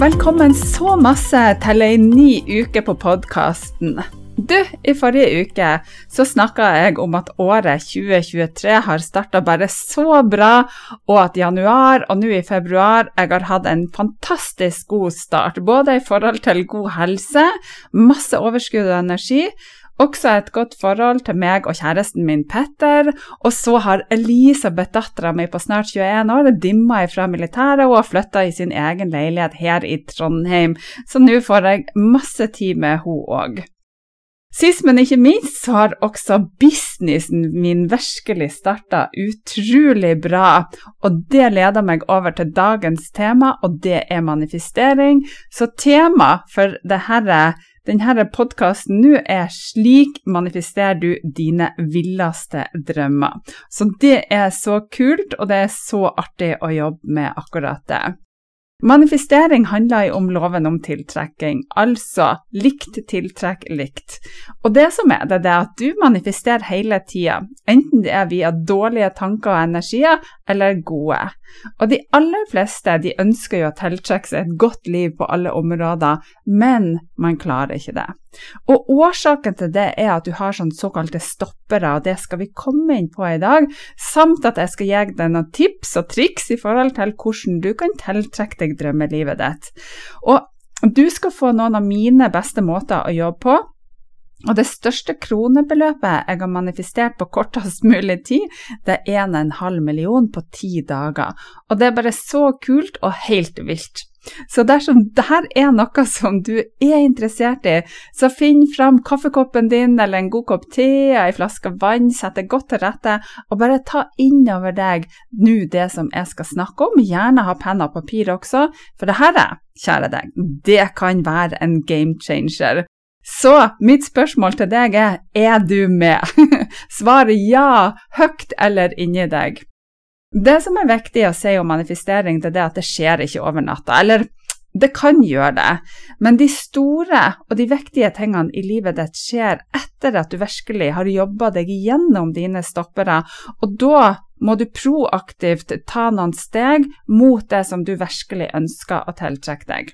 Velkommen så masse til ei ny uke på podkasten. Du, i forrige uke så snakka jeg om at året 2023 har starta bare så bra, og at januar og nå i februar jeg har hatt en fantastisk god start. Både i forhold til god helse, masse overskudd og energi, også et godt forhold til meg og kjæresten min Petter. Og så har Elisabeth, dattera mi på snart 21 år, dimma ifra militæret og har flytta i sin egen leilighet her i Trondheim, så nå får jeg masse tid med henne òg. Sist, men ikke minst, så har også businessen min virkelig starta utrolig bra, og det leder meg over til dagens tema, og det er manifestering. Så tema for dette denne podkasten nå er 'Slik manifesterer du dine villeste drømmer'. Så det er så kult, og det er så artig å jobbe med akkurat det. Manifestering handler jo om loven om tiltrekking, altså likt tiltrekk likt. Og det som er det, det er at du manifesterer hele tida, enten det er via dårlige tanker og energier eller gode. Og de aller fleste de ønsker jo å tiltrekke seg et godt liv på alle områder, men man klarer ikke det. Og årsaken til det er at du har sånn såkalte stoppere, og det skal vi komme inn på i dag, samt at jeg skal gi deg noen tips og triks i forhold til hvordan du kan tiltrekke deg drømmelivet ditt. Og du skal få noen av mine beste måter å jobbe på. Og det største kronebeløpet jeg har manifestert på kortest mulig tid, det er 1,5 million på ti dager. Og det er bare så kult og helt vilt. Så dersom dette er noe som du er interessert i, så finn fram kaffekoppen din eller en god kopp te, ei flaske vann, sett deg godt til rette, og bare ta innover deg nå det som jeg skal snakke om. Gjerne ha penn og papir også, for dette, kjære deg, det kan være en game changer. Så mitt spørsmål til deg er er du med? Svaret ja, høyt eller inni deg. Det som er viktig å si om manifestering, det er at det skjer ikke over natta. Eller det kan gjøre det, men de store og de viktige tingene i livet ditt skjer etter at du virkelig har jobba deg gjennom dine stoppere, og da må du proaktivt ta noen steg mot det som du virkelig ønsker å tiltrekke deg.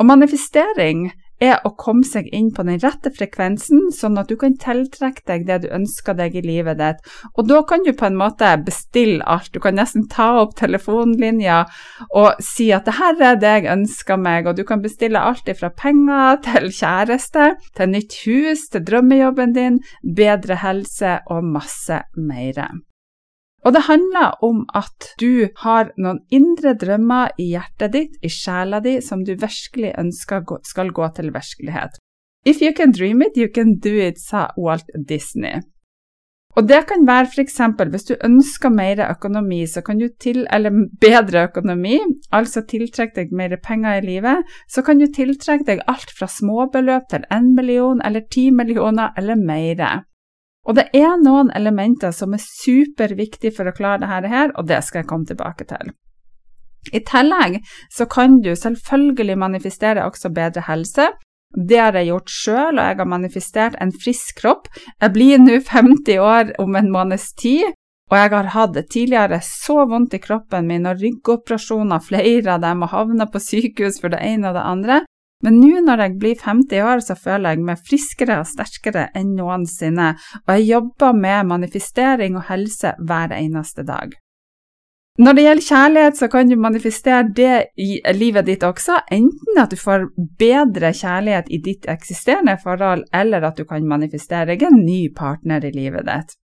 Og manifestering er å komme seg inn på den rette frekvensen, sånn at du kan tiltrekke deg det du ønsker deg i livet ditt. Og da kan du på en måte bestille alt. Du kan nesten ta opp telefonlinja og si at det her er det jeg ønsker meg, og du kan bestille alt fra penger til kjæreste, til nytt hus, til drømmejobben din, bedre helse og masse mer. Og det handler om at du har noen indre drømmer i hjertet ditt, i sjela di, som du virkelig ønsker skal gå til virkelighet. If you can dream it, you can do it, sa Walt Disney. Og det kan være f.eks. hvis du ønsker mer økonomi, så kan du til, eller bedre økonomi, altså tiltrekke deg mer penger i livet, så kan du tiltrekke deg alt fra småbeløp til 1 million eller 10 millioner eller mer. Og det er noen elementer som er superviktige for å klare dette her, og det skal jeg komme tilbake til. I tillegg så kan du selvfølgelig manifestere også bedre helse. Det har jeg gjort sjøl, og jeg har manifestert en frisk kropp. Jeg blir nå 50 år om en måneds tid, og jeg har hatt tidligere så vondt i kroppen min og ryggoperasjoner, flere av dem, og havna på sykehus for det ene og det andre. Men nå når jeg blir 50 år, så føler jeg meg friskere og sterkere enn noensinne, og jeg jobber med manifestering og helse hver eneste dag. Når det gjelder kjærlighet, så kan du manifestere det i livet ditt også, enten at du får bedre kjærlighet i ditt eksisterende forhold, eller at du kan manifestere en ny partner i livet ditt.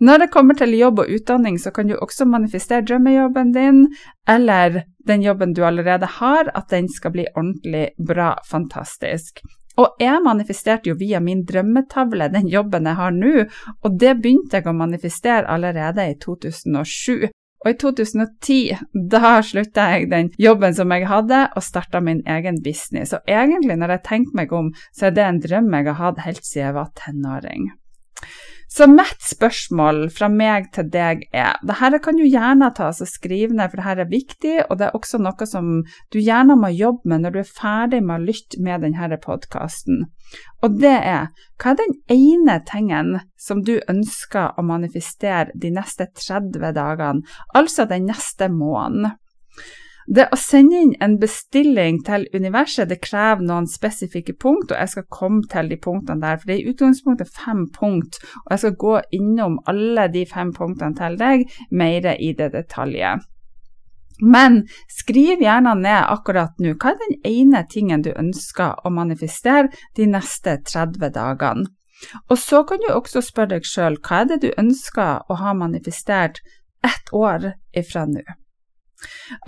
Når det kommer til jobb og utdanning, så kan du også manifestere drømmejobben din, eller den jobben du allerede har, at den skal bli ordentlig bra, fantastisk. Og jeg manifesterte jo via min drømmetavle den jobben jeg har nå, og det begynte jeg å manifestere allerede i 2007. Og i 2010 da slutta jeg den jobben som jeg hadde, og starta min egen business. Og egentlig, når jeg tenker meg om, så er det en drøm jeg har hatt helt siden jeg var tenåring. Så mitt spørsmål fra meg til deg er Dette kan du gjerne ta og skrive ned, for dette er viktig, og det er også noe som du gjerne må jobbe med når du er ferdig med å lytte med denne podkasten. Og det er hva er den ene tingen som du ønsker å manifestere de neste 30 dagene, altså den neste måneden? Det å sende inn en bestilling til universet det krever noen spesifikke punkt, og jeg skal komme til de punktene der. For det er i utgangspunktet fem punkt, og jeg skal gå innom alle de fem punktene til deg mer i det detaljet. Men skriv gjerne ned akkurat nå hva er den ene tingen du ønsker å manifestere de neste 30 dagene. Og så kan du også spørre deg sjøl hva er det du ønsker å ha manifestert ett år ifra nå.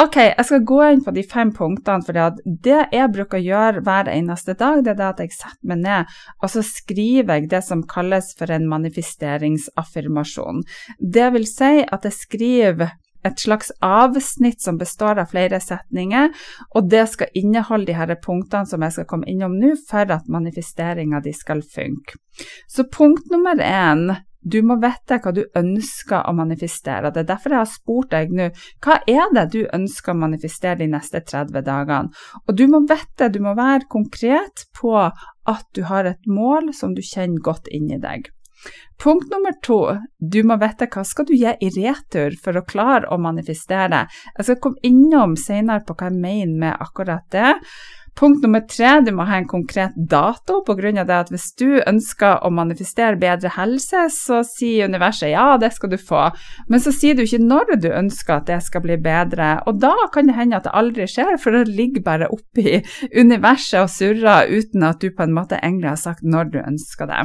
Ok, jeg skal gå inn på de fem punktene, for det jeg bruker å gjøre hver eneste dag, det er at jeg setter meg ned og så skriver jeg det som kalles for en manifesteringsaffirmasjon. Det vil si at jeg skriver et slags avsnitt som består av flere setninger, og det skal inneholde de her punktene som jeg skal komme innom nå, for at manifesteringa di skal funke. Så punkt nummer én du må vite hva du ønsker å manifestere. Det er derfor jeg har spurt deg nå, hva er det du ønsker å manifestere de neste 30 dagene? Og du må vite, du må være konkret på at du har et mål som du kjenner godt inni deg. Punkt nummer to, du må vite hva skal du gi i retur for å klare å manifestere. Jeg skal komme innom senere på hva jeg mener med akkurat det. Punkt nummer tre, du må ha en konkret dato, på av det at hvis du ønsker å manifestere bedre helse, så sier universet ja, det skal du få, men så sier du ikke når du ønsker at det skal bli bedre, og da kan det hende at det aldri skjer, for det ligger bare oppi universet og surrer uten at du på en måte egentlig har sagt når du ønsker det.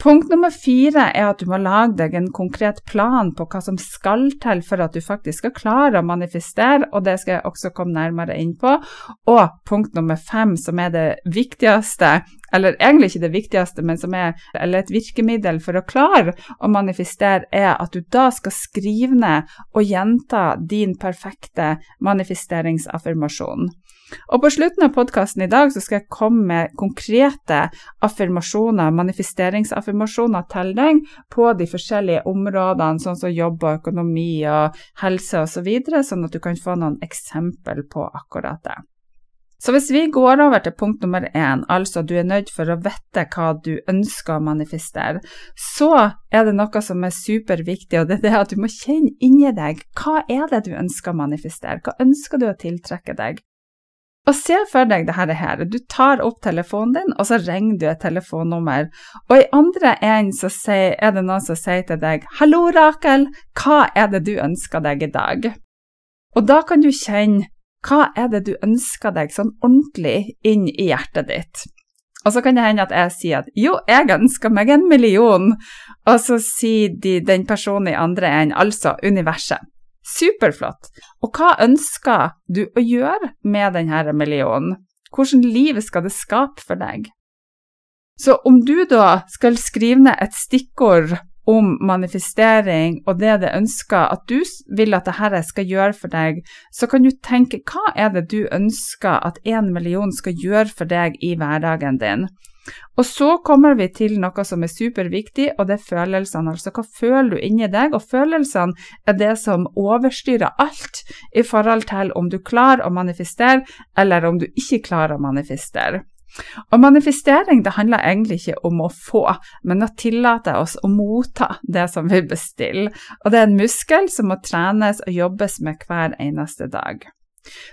Punkt nummer fire er at du må lage deg en konkret plan på hva som skal til for at du faktisk skal klare å manifestere, og det skal jeg også komme nærmere inn på. Og punkt nummer fem, som er det viktigste, eller egentlig ikke det viktigste, men som er et virkemiddel for å klare å manifestere, er at du da skal skrive ned og gjenta din perfekte manifesteringsaffirmasjon. Og på slutten av podkasten i dag så skal jeg komme med konkrete affirmasjoner, manifesteringsaffirmasjoner til deg på de forskjellige områdene, sånn som jobb og økonomi og helse osv., så sånn at du kan få noen eksempel på akkurat det. Så hvis vi går over til punkt nummer én, altså du er nødt for å vite hva du ønsker å manifestere, så er det noe som er superviktig, og det er at du må kjenne inni deg hva er det du ønsker å manifestere, hva ønsker du å tiltrekke deg? Og se for deg det her, du tar opp telefonen din, og så ringer du et telefonnummer, og i andre enden er det noen som sier til deg 'Hallo, Rakel, hva er det du ønsker deg i dag?' Og da kan du kjenne hva er det du ønsker deg sånn ordentlig inn i hjertet ditt. Og så kan det hende at jeg sier at jo, jeg ønsker meg en million, og så sier de, den personen i andre enden, altså universet. Superflott. Og hva ønsker du å gjøre med denne millionen? Hvordan liv skal det skape for deg? Så om du da skal skrive ned et stikkord om manifestering og det det ønsker at du vil at dette skal gjøre for deg, så kan du tenke hva er det du ønsker at én million skal gjøre for deg i hverdagen din? Og så kommer vi til noe som er superviktig, og det er følelsene. Altså hva føler du inni deg? Og følelsene er det som overstyrer alt i forhold til om du klarer å manifestere, eller om du ikke klarer å manifestere. Og manifestering det handler egentlig ikke om å få, men å tillate oss å motta det som vi bestiller. Og det er en muskel som må trenes og jobbes med hver eneste dag.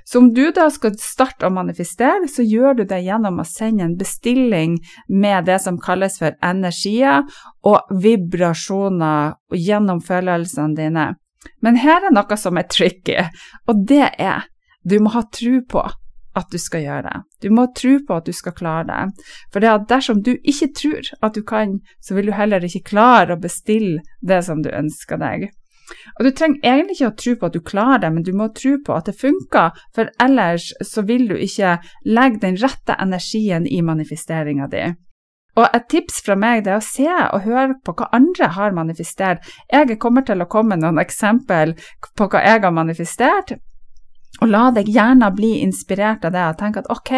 Så om du da skal starte å manifestere, så gjør du det gjennom å sende en bestilling med det som kalles for energier og vibrasjoner gjennom følelsene dine. Men her er noe som er tricky, og det er du må ha tro på at du skal gjøre det. Du må tro på at du skal klare det. For det at dersom du ikke tror at du kan, så vil du heller ikke klare å bestille det som du ønsker deg. Og Du trenger egentlig ikke å tro på at du klarer det, men du må tro på at det funker, for ellers så vil du ikke legge den rette energien i manifesteringa di. Og Et tips fra meg er å se og høre på hva andre har manifestert. Jeg kommer til å komme med noen eksempel på hva jeg har manifestert, og la deg gjerne bli inspirert av det og tenke at ok,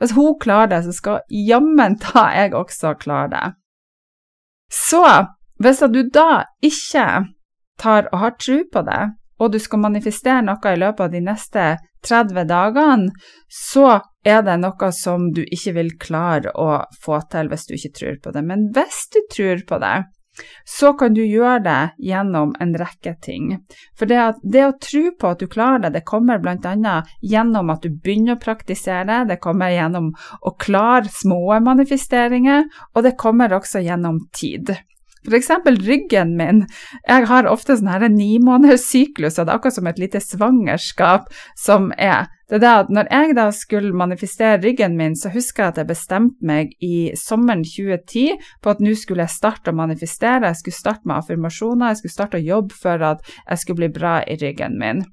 hvis hun klarer det, så skal jammen ta jeg også klare det. Så hvis du da ikke tar og har tro på det, og du skal manifestere noe i løpet av de neste 30 dagene, så er det noe som du ikke vil klare å få til hvis du ikke tror på det. Men hvis du tror på det, så kan du gjøre det gjennom en rekke ting. For det, det å tro på at du klarer det, det kommer bl.a. gjennom at du begynner å praktisere det, det kommer gjennom å klare små manifesteringer, og det kommer også gjennom tid. Eksempel ryggen min. Jeg har ofte sånn her nimånederssyklus, og det er akkurat som et lite svangerskap som er. Det er det at når jeg da skulle manifestere ryggen min, så husker jeg at jeg bestemte meg i sommeren 2010 på at nå skulle jeg starte å manifestere, jeg skulle starte med affirmasjoner, jeg skulle starte å jobbe for at jeg skulle bli bra i ryggen min.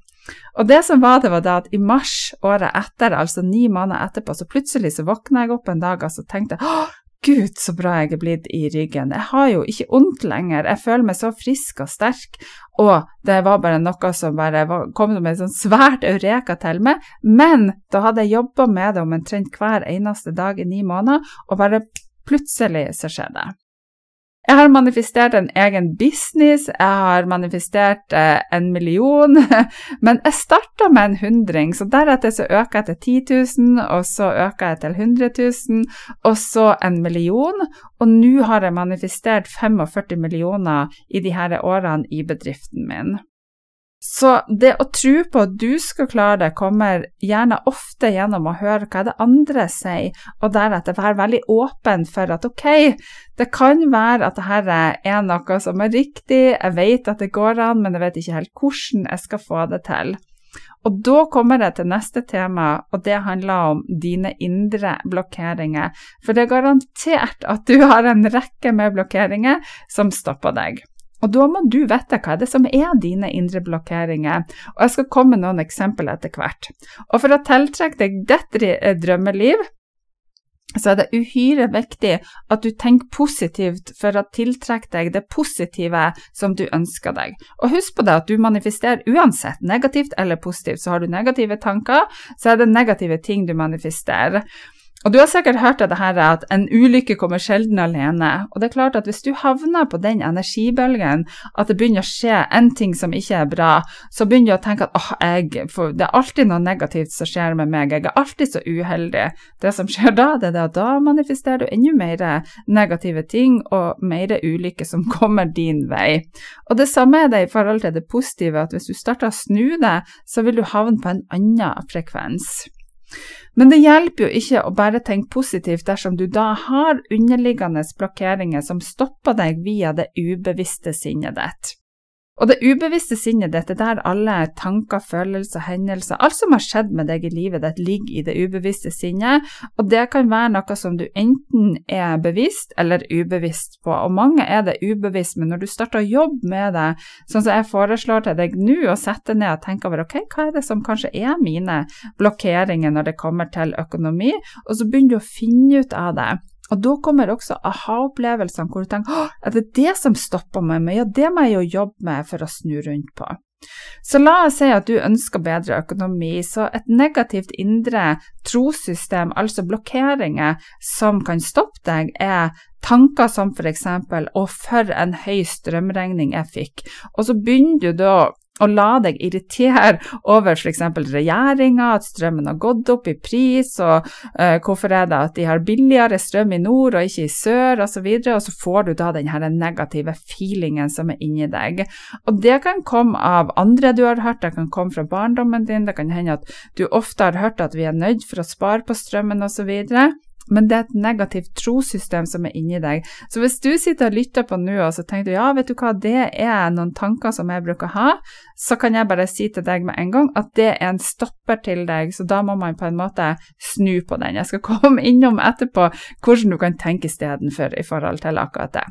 Og det som var det, var det at i mars året etter, altså ni måneder etterpå, så plutselig så våkna jeg opp en dag og så tenkte jeg Gud, så bra jeg er blitt i ryggen. Jeg har jo ikke vondt lenger. Jeg føler meg så frisk og sterk. Og det var bare noe som bare kom som en sånn svært eureka til meg. Men da hadde jeg jobba med det omtrent hver eneste dag i ni måneder, og bare plutselig så skjer det. Jeg har manifestert en egen business, jeg har manifestert eh, en million, men jeg starta med en hundring, så deretter så øker jeg til 10 000, og så øker jeg til 100 000, og så en million, og nå har jeg manifestert 45 millioner i de her årene i bedriften min. Så det å tro på at du skal klare det, kommer gjerne ofte gjennom å høre hva det andre sier, og deretter være veldig åpen for at ok, det kan være at dette er noe som er riktig, jeg vet at det går an, men jeg vet ikke helt hvordan jeg skal få det til. Og da kommer jeg til neste tema, og det handler om dine indre blokkeringer. For det er garantert at du har en rekke med blokkeringer som stopper deg. Og da må du vite hva det som er dine indre blokkeringer, og jeg skal komme med noen eksempler etter hvert. Og for å tiltrekke deg ditt drømmeliv, så er det uhyre viktig at du tenker positivt for å tiltrekke deg det positive som du ønsker deg. Og husk på det at du manifesterer uansett, negativt eller positivt. Så har du negative tanker, så er det negative ting du manifesterer. Og du har sikkert hørt av det her at en ulykke kommer sjelden alene. Og det er klart at hvis du havner på den energibølgen, at det begynner å skje en ting som ikke er bra, så begynner du å tenke at åh, jeg, det er alltid noe negativt som skjer med meg, jeg er alltid så uheldig. Det som skjer da, det er at da manifesterer du enda mer negative ting og mer ulykke som kommer din vei. Og det samme er det i forhold til det positive, at hvis du starter å snu det, så vil du havne på en annen frekvens. Men det hjelper jo ikke å bare tenke positivt dersom du da har underliggende blokkeringer som stopper deg via det ubevisste sinnet ditt. Og det ubevisste sinnet ditt er der alle tanker, følelser, hendelser, alt som har skjedd med deg i livet ditt, ligger i det ubevisste sinnet, og det kan være noe som du enten er bevisst eller ubevisst på, og mange er det ubevisst, men når du starter å jobbe med det, sånn som jeg foreslår til deg nå, å sette ned og tenke over ok, hva er det som kanskje er mine blokkeringer når det kommer til økonomi, og så begynner du å finne ut av det. Og da kommer også aha-opplevelsene hvor du tenker at er det det som stopper meg, ja, det må jeg jo jobbe med for å snu rundt på. Så la oss si at du ønsker bedre økonomi, så et negativt indre trossystem, altså blokkeringer som kan stoppe deg, er tanker som f.eks.: Å, for en høy strømregning jeg fikk. Og så begynner du da og la deg irritere over f.eks. regjeringa, at strømmen har gått opp i pris, og uh, hvorfor er det at de har billigere strøm i nord og ikke i sør, osv., og, så og så får du da den negative feelingen som er inni deg. Og det kan komme av andre du har hørt, det kan komme fra barndommen din, det kan hende at du ofte har hørt at vi er nødt for å spare på strømmen, osv men det er et negativt trossystem som er inni deg. Så hvis du sitter og lytter på nå og så tenker du ja, vet du hva, det er noen tanker som jeg bruker å ha, så kan jeg bare si til deg med en gang at det er en stopper til deg, så da må man på en måte snu på den. Jeg skal komme innom etterpå hvordan du kan tenke istedenfor i forhold til akkurat det.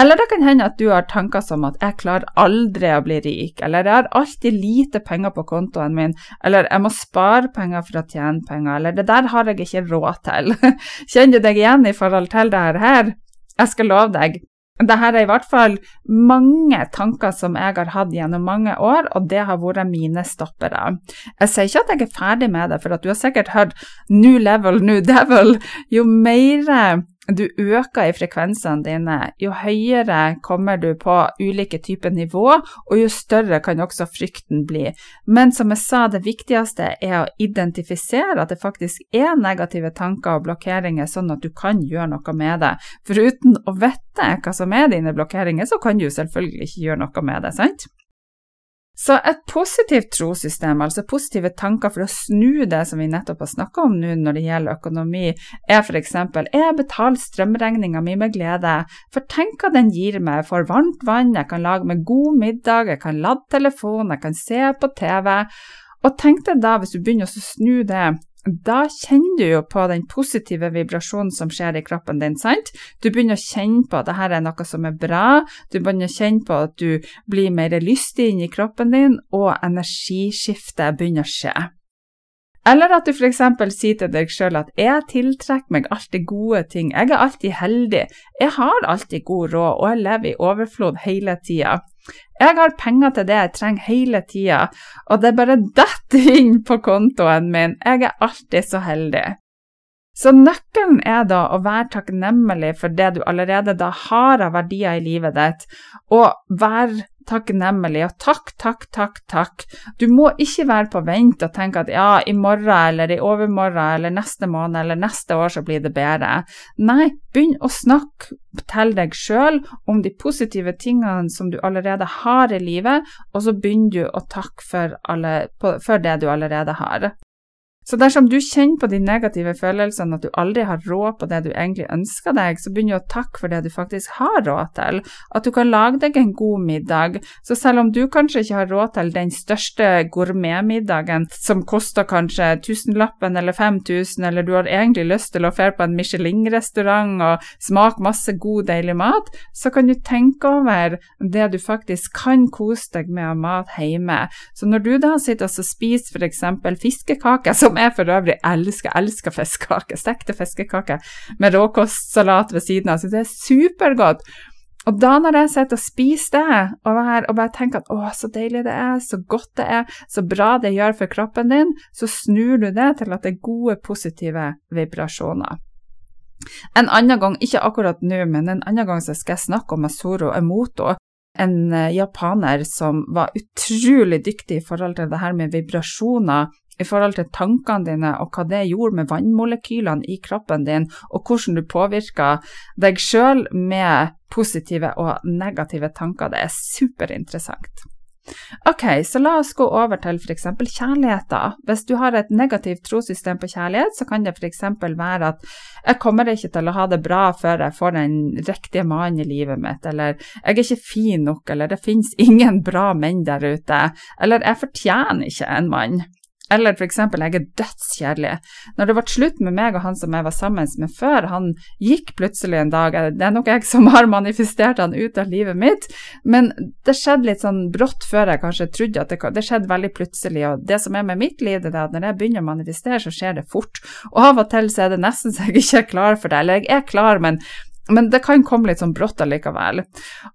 Eller det kan hende at du har tanker som at 'jeg klarer aldri å bli rik', eller 'jeg har alltid lite penger på kontoen min', eller 'jeg må spare penger for å tjene penger', eller 'det der har jeg ikke råd til'. Kjenner du deg igjen i forhold til det her? Jeg skal love deg, dette er i hvert fall mange tanker som jeg har hatt gjennom mange år, og det har vært mine stoppere. Jeg sier ikke at jeg er ferdig med det, for du har sikkert hørt 'new level, new devil'. Jo mer du øker i frekvensene dine, jo høyere kommer du på ulike typer nivå, og jo større kan også frykten bli. Men som jeg sa, det viktigste er å identifisere at det faktisk er negative tanker og blokkeringer, sånn at du kan gjøre noe med det. For uten å vite hva som er dine blokkeringer, så kan du selvfølgelig ikke gjøre noe med det, sant? Så et positivt trossystem, altså positive tanker for å snu det som vi nettopp har snakka om nå når det gjelder økonomi, er f.eks.: Jeg betaler strømregninga mi med glede, for tenk hva den gir meg, jeg får varmt vann, jeg kan lage meg god middag, jeg kan lade telefonen, jeg kan se på TV. Og tenk deg da, hvis du begynner å snu det da kjenner du jo på den positive vibrasjonen som skjer i kroppen din, sant? Du begynner å kjenne på at dette er noe som er bra, du begynner å kjenne på at du blir mer lystig inni kroppen din, og energiskiftet begynner å skje. Eller at du f.eks. sier til deg sjøl at 'jeg tiltrekker meg alltid gode ting', 'jeg er alltid heldig', 'jeg har alltid god råd', og 'jeg lever i overflod hele tida'. Jeg har penger til det jeg trenger hele tida, og det bare detter inn på kontoen min, jeg er alltid så heldig. Så nøkkelen er da å være takknemlig for det du allerede da har av verdier i livet ditt, og være takknemlig og takk, takk, takk, takk. Du må ikke være på vent og tenke at ja, i morgen eller i overmorgen eller neste måned eller neste år så blir det bedre. Nei, begynn å snakke til deg sjøl om de positive tingene som du allerede har i livet, og så begynner du å takke for, alle, for det du allerede har. Så dersom du kjenner på de negative følelsene, at du aldri har råd på det du egentlig ønsker deg, så begynner du å takke for det du faktisk har råd til, at du kan lage deg en god middag. Så selv om du kanskje ikke har råd til den største gourmetmiddagen som koster kanskje tusenlappen eller 5000, eller du har egentlig lyst til å dra på en Michelin-restaurant og smake masse god, deilig mat, så kan du tenke over det du faktisk kan kose deg med av mat hjemme. Så når du da sitter og spiser f.eks. fiskekaker, så som jeg for øvrig elsker. Elsker fiskekaker. Stekte fiskekaker med råkostsalat ved siden av. Så det er supergodt. Og da når jeg sitter og spiser det, og, her, og bare tenker at å, så deilig det er, så godt det er, så bra det gjør for kroppen din, så snur du det til at det er gode, positive vibrasjoner. En annen gang, ikke akkurat nå, men en annen gang så skal jeg snakke om Masuro Emoto, en eh, japaner som var utrolig dyktig i forhold til det her med vibrasjoner i forhold til tankene dine og hva det gjorde med vannmolekylene i kroppen din, og hvordan du påvirker deg sjøl med positive og negative tanker. Det er superinteressant. Ok, så la oss gå over til f.eks. kjærlighet. da. Hvis du har et negativt trossystem på kjærlighet, så kan det f.eks. være at jeg kommer ikke til å ha det bra før jeg får den riktige mannen i livet mitt, eller jeg er ikke fin nok, eller det finnes ingen bra menn der ute, eller jeg fortjener ikke en mann. Eller f.eks. jeg er dødskjedelig. Når det ble slutt med meg og han som jeg var sammen med før, han gikk plutselig en dag. Det er nok jeg som har manifestert han ut av livet mitt, men det skjedde litt sånn brått før jeg kanskje trodde at det, det skjedde veldig plutselig. Og det som er med mitt liv, det er at når jeg begynner å manifestere, så skjer det fort. Og av og til så er det nesten så jeg ikke er klar for det. Eller jeg er klar, men Men det kan komme litt sånn brått allikevel.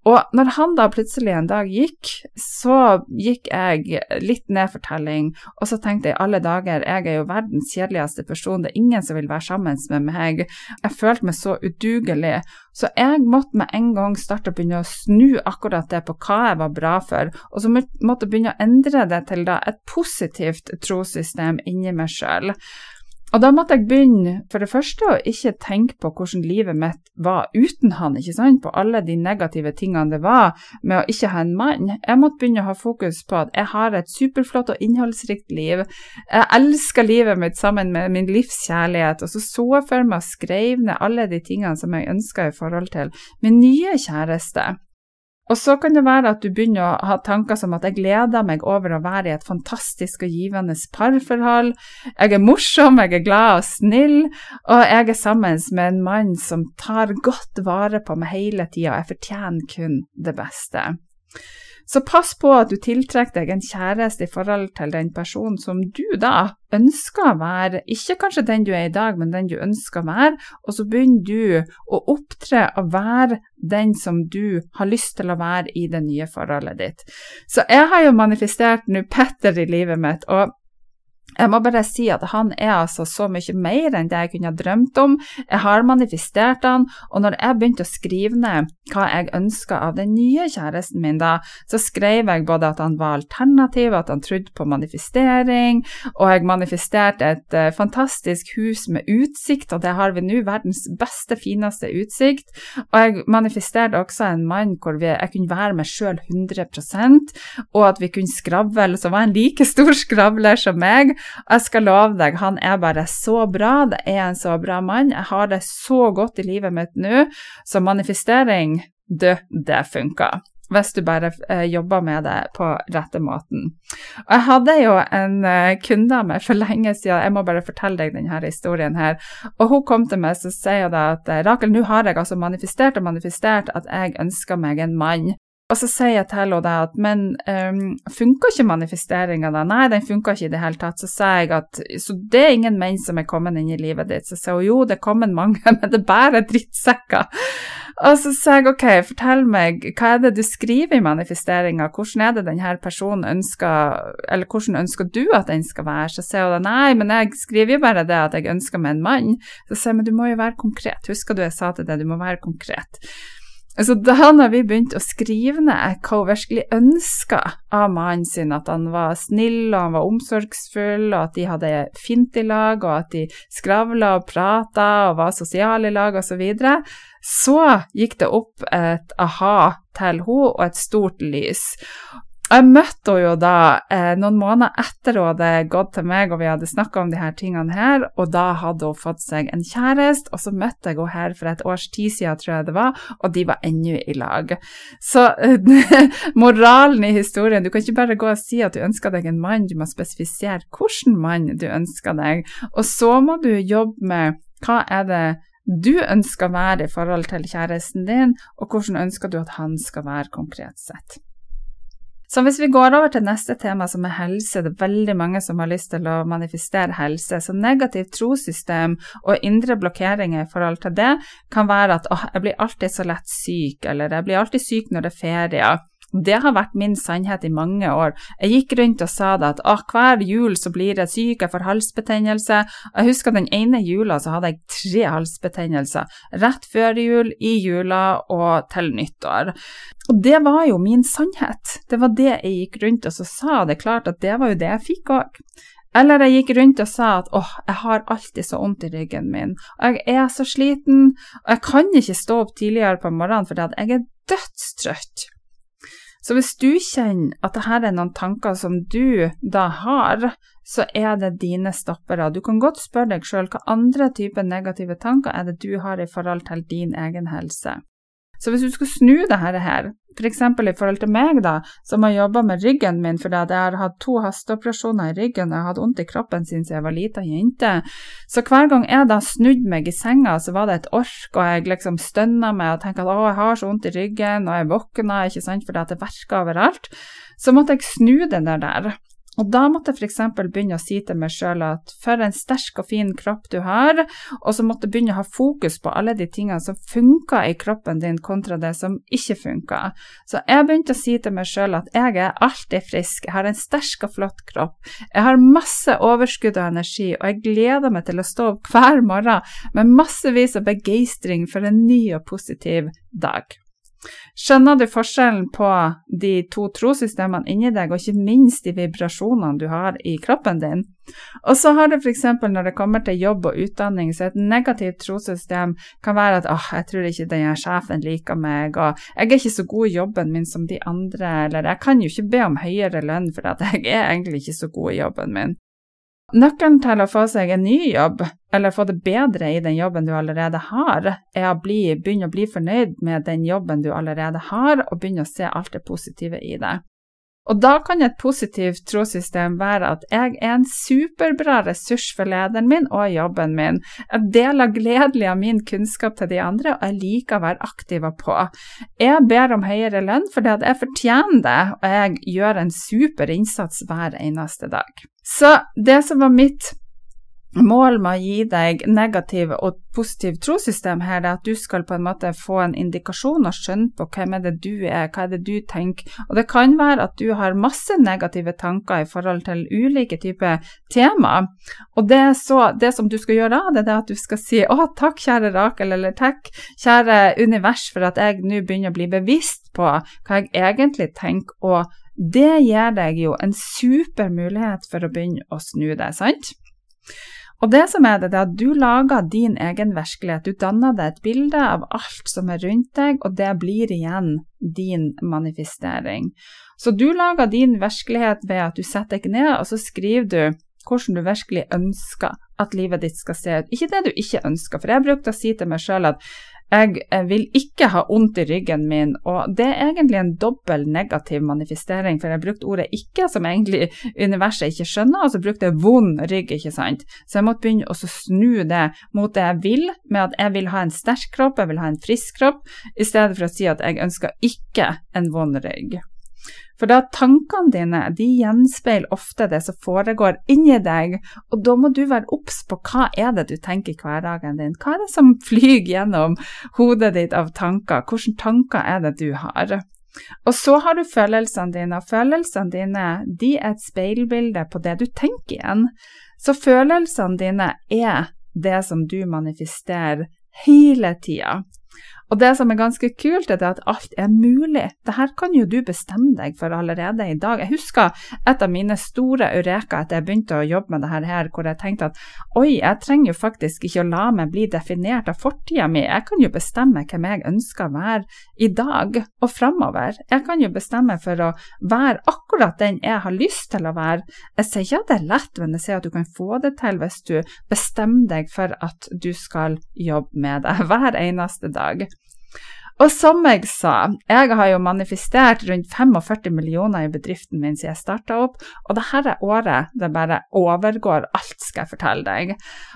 Og når han da plutselig en dag gikk, så gikk jeg litt ned for telling, og så tenkte jeg alle dager, jeg er jo verdens kjedeligste person, det er ingen som vil være sammen med meg. Jeg følte meg så udugelig. Så jeg måtte med en gang starte å begynne å snu akkurat det på hva jeg var bra for, og så måtte jeg begynne å endre det til da et positivt trossystem inni meg sjøl. Og da måtte jeg begynne, for det første, å ikke tenke på hvordan livet mitt var uten han, ikke sant, på alle de negative tingene det var med å ikke ha en mann. Jeg måtte begynne å ha fokus på at jeg har et superflott og innholdsrikt liv. Jeg elsker livet mitt sammen med min livskjærlighet, og så så jeg for meg å skrive ned alle de tingene som jeg ønska i forhold til min nye kjæreste. Og så kan det være at du begynner å ha tanker som at jeg gleder meg over å være i et fantastisk og givende parforhold. Jeg er morsom, jeg er glad og snill, og jeg er sammen med en mann som tar godt vare på meg hele tida. Jeg fortjener kun det beste. Så pass på at du tiltrekker deg en kjæreste i forhold til den personen som du da ønsker å være, ikke kanskje den du er i dag, men den du ønsker å være, og så begynner du å opptre og være den som du har lyst til å være i det nye forholdet ditt. Så jeg har jo manifestert nå Petter i livet mitt, og jeg må bare si at han er altså så mye mer enn det jeg kunne ha drømt om. Jeg har manifestert han, og når jeg begynte å skrive ned hva jeg ønska av den nye kjæresten min da, så skrev jeg både at han var alternativ, at han trodde på manifestering, og jeg manifesterte et uh, fantastisk hus med utsikt, og det har vi nå, verdens beste, fineste utsikt. Og jeg manifesterte også en mann hvor vi, jeg kunne være meg sjøl 100% og at vi kunne skravle, som var en like stor skravler som meg. Jeg skal love deg, han er bare så bra. Det er en så bra mann. Jeg har det så godt i livet mitt nå. Så manifestering, du, det funker. Hvis du bare eh, jobber med det på rette måten. Og jeg hadde jo en eh, kunde av meg for lenge siden, jeg må bare fortelle deg denne historien her. Og hun kom til meg og sier at eh, Rakel, nå har jeg altså manifestert og manifestert at jeg ønsker meg en mann. Og så sier jeg til henne at men um, funker ikke manifesteringa da? Nei, den funker ikke i det hele tatt. Så sier jeg at så det er ingen menn som er kommet inn i livet ditt. Så sier hun jo, det er kommet mange, men det er bare drittsekker. Og så sier jeg ok, fortell meg, hva er det du skriver i manifesteringa, hvordan er det denne personen ønsker, eller hvordan ønsker du at den skal være? Så sier hun nei, men jeg skriver jo bare det at jeg ønsker meg en mann. Så sier jeg men du må jo være konkret, husker du jeg sa til deg, du må være konkret. Altså, da når vi begynte å skrive ned hva hun virkelig ønska av mannen sin, at han var snill og han var omsorgsfull, og at de hadde fint i lag, og at de skravla og prata og var sosiale i lag, osv., så, videre, så gikk det opp et aha til henne og et stort lys. Jeg møtte henne jo da eh, noen måneder etter hun hadde gått til meg og vi hadde snakka om de her tingene her, og da hadde hun fått seg en kjæreste, og så møtte jeg henne her for et års tid siden, tror jeg det var, og de var ennå i lag. Så moralen i historien, du kan ikke bare gå og si at du ønsker deg en mann, du må spesifisere hvilken mann du ønsker deg, og så må du jobbe med hva er det du ønsker å være i forhold til kjæresten din, og hvordan ønsker du at han skal være konkret sett. Så hvis vi går over til neste tema, som er helse, det er veldig mange som har lyst til å manifestere helse. Så negativt trossystem og indre blokkeringer i forhold til det kan være at åh, jeg blir alltid så lett syk, eller jeg blir alltid syk når det er ferie. Det har vært min sannhet i mange år. Jeg gikk rundt og sa det at ah, hver jul så blir jeg syk, jeg får halsbetennelse. Jeg husker den ene jula så hadde jeg tre halsbetennelser. Rett før jul, i jula og til nyttår. Og det var jo min sannhet. Det var det jeg gikk rundt og så sa. Det klart at det var jo det jeg fikk òg. Eller jeg gikk rundt og sa at åh, jeg har alltid så vondt i ryggen min, og jeg er så sliten, og jeg kan ikke stå opp tidligere på morgenen fordi jeg er dødstrøtt. Så hvis du kjenner at dette er noen tanker som du da har, så er det dine stoppere. Du kan godt spørre deg sjøl hva andre typer negative tanker er det du har i forhold til din egen helse. Så hvis du skal snu det her, f.eks. For i forhold til meg, da, som har jobba med ryggen min fordi jeg har hatt to hasteoperasjoner i ryggen og jeg har hatt vondt i kroppen siden jeg var lita jente, så hver gang jeg da snudde meg i senga, så var det et ork, og jeg liksom stønna meg og tenkte at å, jeg har så vondt i ryggen, og jeg våkna, ikke sant, fordi at det verka overalt, så måtte jeg snu den der. der. Og da måtte jeg f.eks. begynne å si til meg sjøl at for en sterk og fin kropp du har, og så måtte jeg begynne å ha fokus på alle de tingene som funka i kroppen din kontra det som ikke funka. Så jeg begynte å si til meg sjøl at jeg er alltid frisk, jeg har en sterk og flott kropp, jeg har masse overskudd av energi, og jeg gleder meg til å stå opp hver morgen med massevis av begeistring for en ny og positiv dag. Skjønner du forskjellen på de to trossystemene inni deg, og ikke minst de vibrasjonene du har i kroppen din? Og så har du f.eks. når det kommer til jobb og utdanning, så et negativt trossystem kan være at åh, jeg tror ikke den sjefen liker meg, og jeg er ikke så god i jobben min som de andre, eller jeg kan jo ikke be om høyere lønn for jeg er egentlig ikke så god i jobben min. Nøkkelen til å få seg en ny jobb, eller få det bedre i den jobben du allerede har, er å bli, begynne å bli fornøyd med den jobben du allerede har, og begynne å se alt det positive i det. Og da kan et positivt trossystem være at jeg er en superbra ressurs for lederen min og jobben min. Jeg deler gledelig av min kunnskap til de andre, og jeg liker å være aktiv på. Jeg ber om høyere lønn fordi jeg fortjener det, og jeg gjør en super innsats hver eneste dag. Så det som var mitt mål med å gi deg negativ og positiv trossystem her, er at du skal på en måte få en indikasjon og skjønne på hvem er det du er, hva er det du tenker. Og det kan være at du har masse negative tanker i forhold til ulike typer tema. Og det, så, det som du skal gjøre da, det er at du skal si å takk, kjære Rakel, eller takk, kjære univers, for at jeg nå begynner å bli bevisst på hva jeg egentlig tenker. og det gir deg jo en super mulighet for å begynne å snu deg, sant? Og det som er det, det er at du lager din egen virkelighet. Du danner deg et bilde av alt som er rundt deg, og det blir igjen din manifestering. Så du lager din virkelighet ved at du setter deg ned, og så skriver du hvordan du virkelig ønsker at livet ditt skal se ut. Ikke det du ikke ønsker, for jeg brukte å si til meg sjøl at jeg vil ikke ha vondt i ryggen min, og det er egentlig en dobbel negativ manifestering, for jeg brukte ordet ikke, som egentlig universet ikke skjønner, og så brukte jeg vond rygg, ikke sant. Så jeg måtte begynne å snu det mot det jeg vil, med at jeg vil ha en sterk kropp, jeg vil ha en frisk kropp, i stedet for å si at jeg ønsker ikke en vond rygg. For da tankene dine de gjenspeiler ofte det som foregår inni deg, og da må du være obs på hva er det du tenker i hverdagen din. Hva er det som flyr gjennom hodet ditt av tanker? Hvilke tanker er det du har? Og så har du følelsene dine, og følelsene dine de er et speilbilde på det du tenker igjen. Så følelsene dine er det som du manifesterer hele tida. Og det som er ganske kult, er at alt er mulig. Dette kan jo du bestemme deg for allerede i dag. Jeg husker et av mine store eureka etter jeg begynte å jobbe med dette her, hvor jeg tenkte at oi, jeg trenger jo faktisk ikke å la meg bli definert av fortida mi. Jeg kan jo bestemme hvem jeg ønsker å være i dag og framover. Jeg kan jo bestemme for å være akkurat den jeg har lyst til å være. Jeg sier ikke at det er lett, men jeg sier at du kan få det til hvis du bestemmer deg for at du skal jobbe med det hver eneste dag. Og som jeg sa, jeg har jo manifestert rundt 45 millioner i bedriften min siden jeg starta opp, og dette året det bare overgår alt, skal jeg fortelle deg.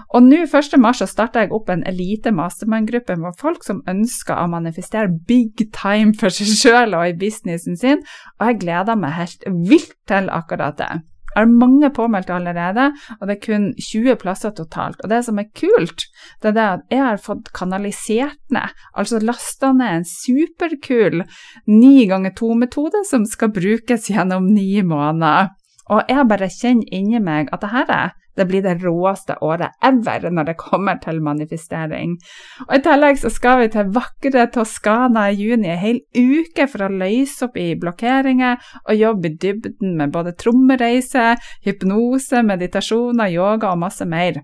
Og nå 1.3 starta jeg opp en elite mastermind-gruppe med folk som ønsker å manifestere big time for seg sjøl og i businessen sin, og jeg gleder meg helt vilt til akkurat det. Jeg har mange påmeldte allerede, og det er kun 20 plasser totalt. Og det som er kult, det er det at jeg har fått kanalisert ned, altså lasta ned en superkul ni ganger to-metode som skal brukes gjennom ni måneder. Og jeg bare kjenner inni meg at det her er det blir det råeste året ever når det kommer til manifestering. Og I tillegg så skal vi til vakre Toskana i juni, en hel uke for å løse opp i blokkeringer og jobbe i dybden med både trommereise, hypnose, meditasjoner, yoga og masse mer.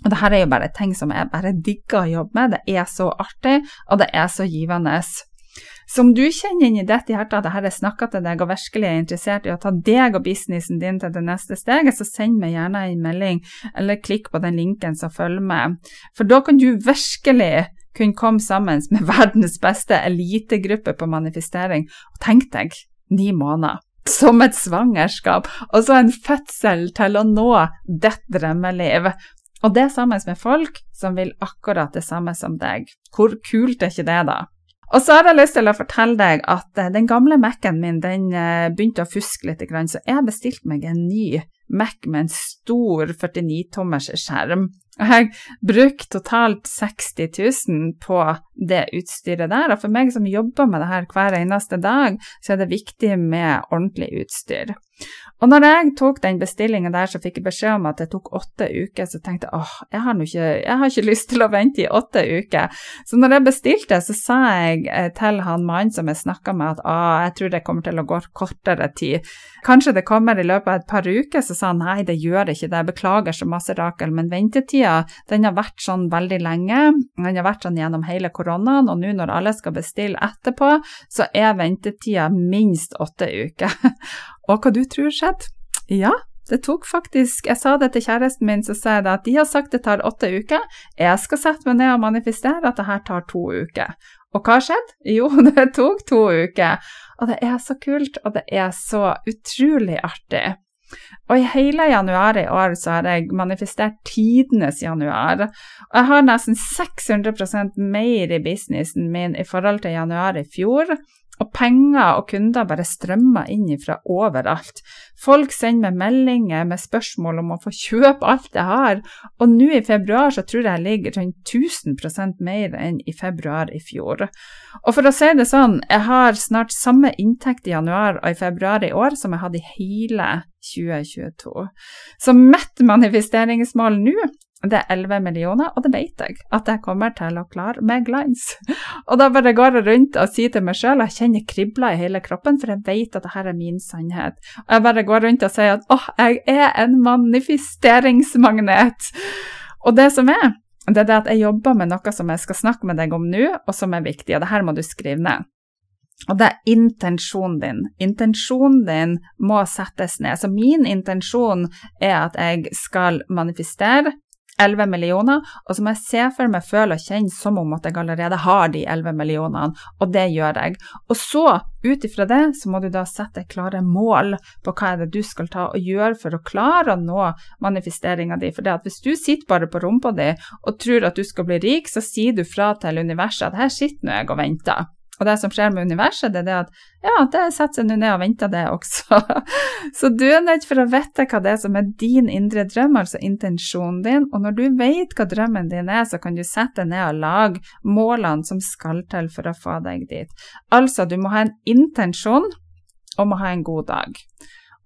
Og dette er jo bare ting som jeg bare digger å jobbe med. Det er så artig, og det er så givende. Så om du kjenner inn i ditt hjerte at dette er snakka til deg og virkelig er interessert i å ta deg og businessen din til det neste steget, så send meg gjerne en melding, eller klikk på den linken som følger med. For da kan du virkelig kunne komme sammen med verdens beste elitegruppe på manifestering. Og tenk deg, ni måneder. Som et svangerskap, og så en fødsel til å nå ditt drømmeliv. Og det sammen med folk som vil akkurat det samme som deg. Hvor kult er ikke det, da? Og så har jeg lyst til å fortelle deg at eh, den gamle Mac-en min den eh, begynte å fuske litt, så jeg bestilte meg en ny Mac med en stor 49-tommers skjerm. Jeg brukte totalt 60 000 på det utstyret der, og for meg som jobber med det her hver eneste dag, så er det viktig med ordentlig utstyr. Og når jeg tok den bestillingen der, så fikk jeg beskjed om at det tok åtte uker, så tenkte jeg åh, jeg har, ikke, jeg har ikke lyst til å vente i åtte uker. Så når jeg bestilte, så sa jeg eh, til han mannen som jeg snakka med at åh, jeg tror det kommer til å gå kortere tid. Kanskje det kommer i løpet av et par uker, så sa han nei, det gjør ikke det, beklager så masse, Rakel, men ventetida den har vært sånn veldig lenge. Den har vært sånn gjennom hele koronaen, og nå når alle skal bestille etterpå, så er ventetida minst åtte uker. Og hva du tror skjedde? Ja, det tok faktisk Jeg sa det til kjæresten min, så sa jeg at de har sagt det tar åtte uker. Jeg skal sette meg ned og manifestere at det her tar to uker. Og hva skjedde? Jo, det tok to uker. Og det er så kult, og det er så utrolig artig. Og i hele januar i år så har jeg manifestert tidenes januar. Og jeg har nesten 600% mer i businessen min i forhold til januar i fjor. Og penger og kunder bare strømmer inn fra overalt. Folk sender meg meldinger med spørsmål om å få kjøpe alt jeg har, og nå i februar så tror jeg jeg ligger rundt 1000% mer enn i februar i fjor. Og for å si det sånn, jeg har snart samme inntekt i januar og i februar i år som jeg hadde i hele 2022. Så mitt manifesteringsmål nå det er 11 millioner, og det vet jeg at jeg kommer til å klare med glans. Og da bare går jeg rundt og sier til meg sjøl, og jeg kjenner kribler i hele kroppen, for jeg vet at dette er min sannhet. Og jeg bare går rundt og sier at åh, jeg er en manifesteringsmagnet. Og det som er, det er det at jeg jobber med noe som jeg skal snakke med deg om nå, og som er viktig, og det her må du skrive ned. Og det er intensjonen din. Intensjonen din må settes ned. Så min intensjon er at jeg skal manifestere 11 millioner, og så må jeg se for meg, føle og kjenne som om at jeg allerede har de 11 millionene, og det gjør jeg. Og så, ut ifra det, så må du da sette klare mål på hva er det du skal ta og gjøre for å klare å nå manifesteringa di. For det at hvis du sitter bare på rumpa di og tror at du skal bli rik, så sier du fra til universet at her sitter nå jeg og venter. Og det som skjer med universet, det er det at ja, det setter seg nå ned og venter, det også. Så du er nødt for å vite hva det er som er din indre drøm, altså intensjonen din. Og når du vet hva drømmen din er, så kan du sette deg ned og lage målene som skal til for å få deg dit. Altså, du må ha en intensjon og må ha en god dag.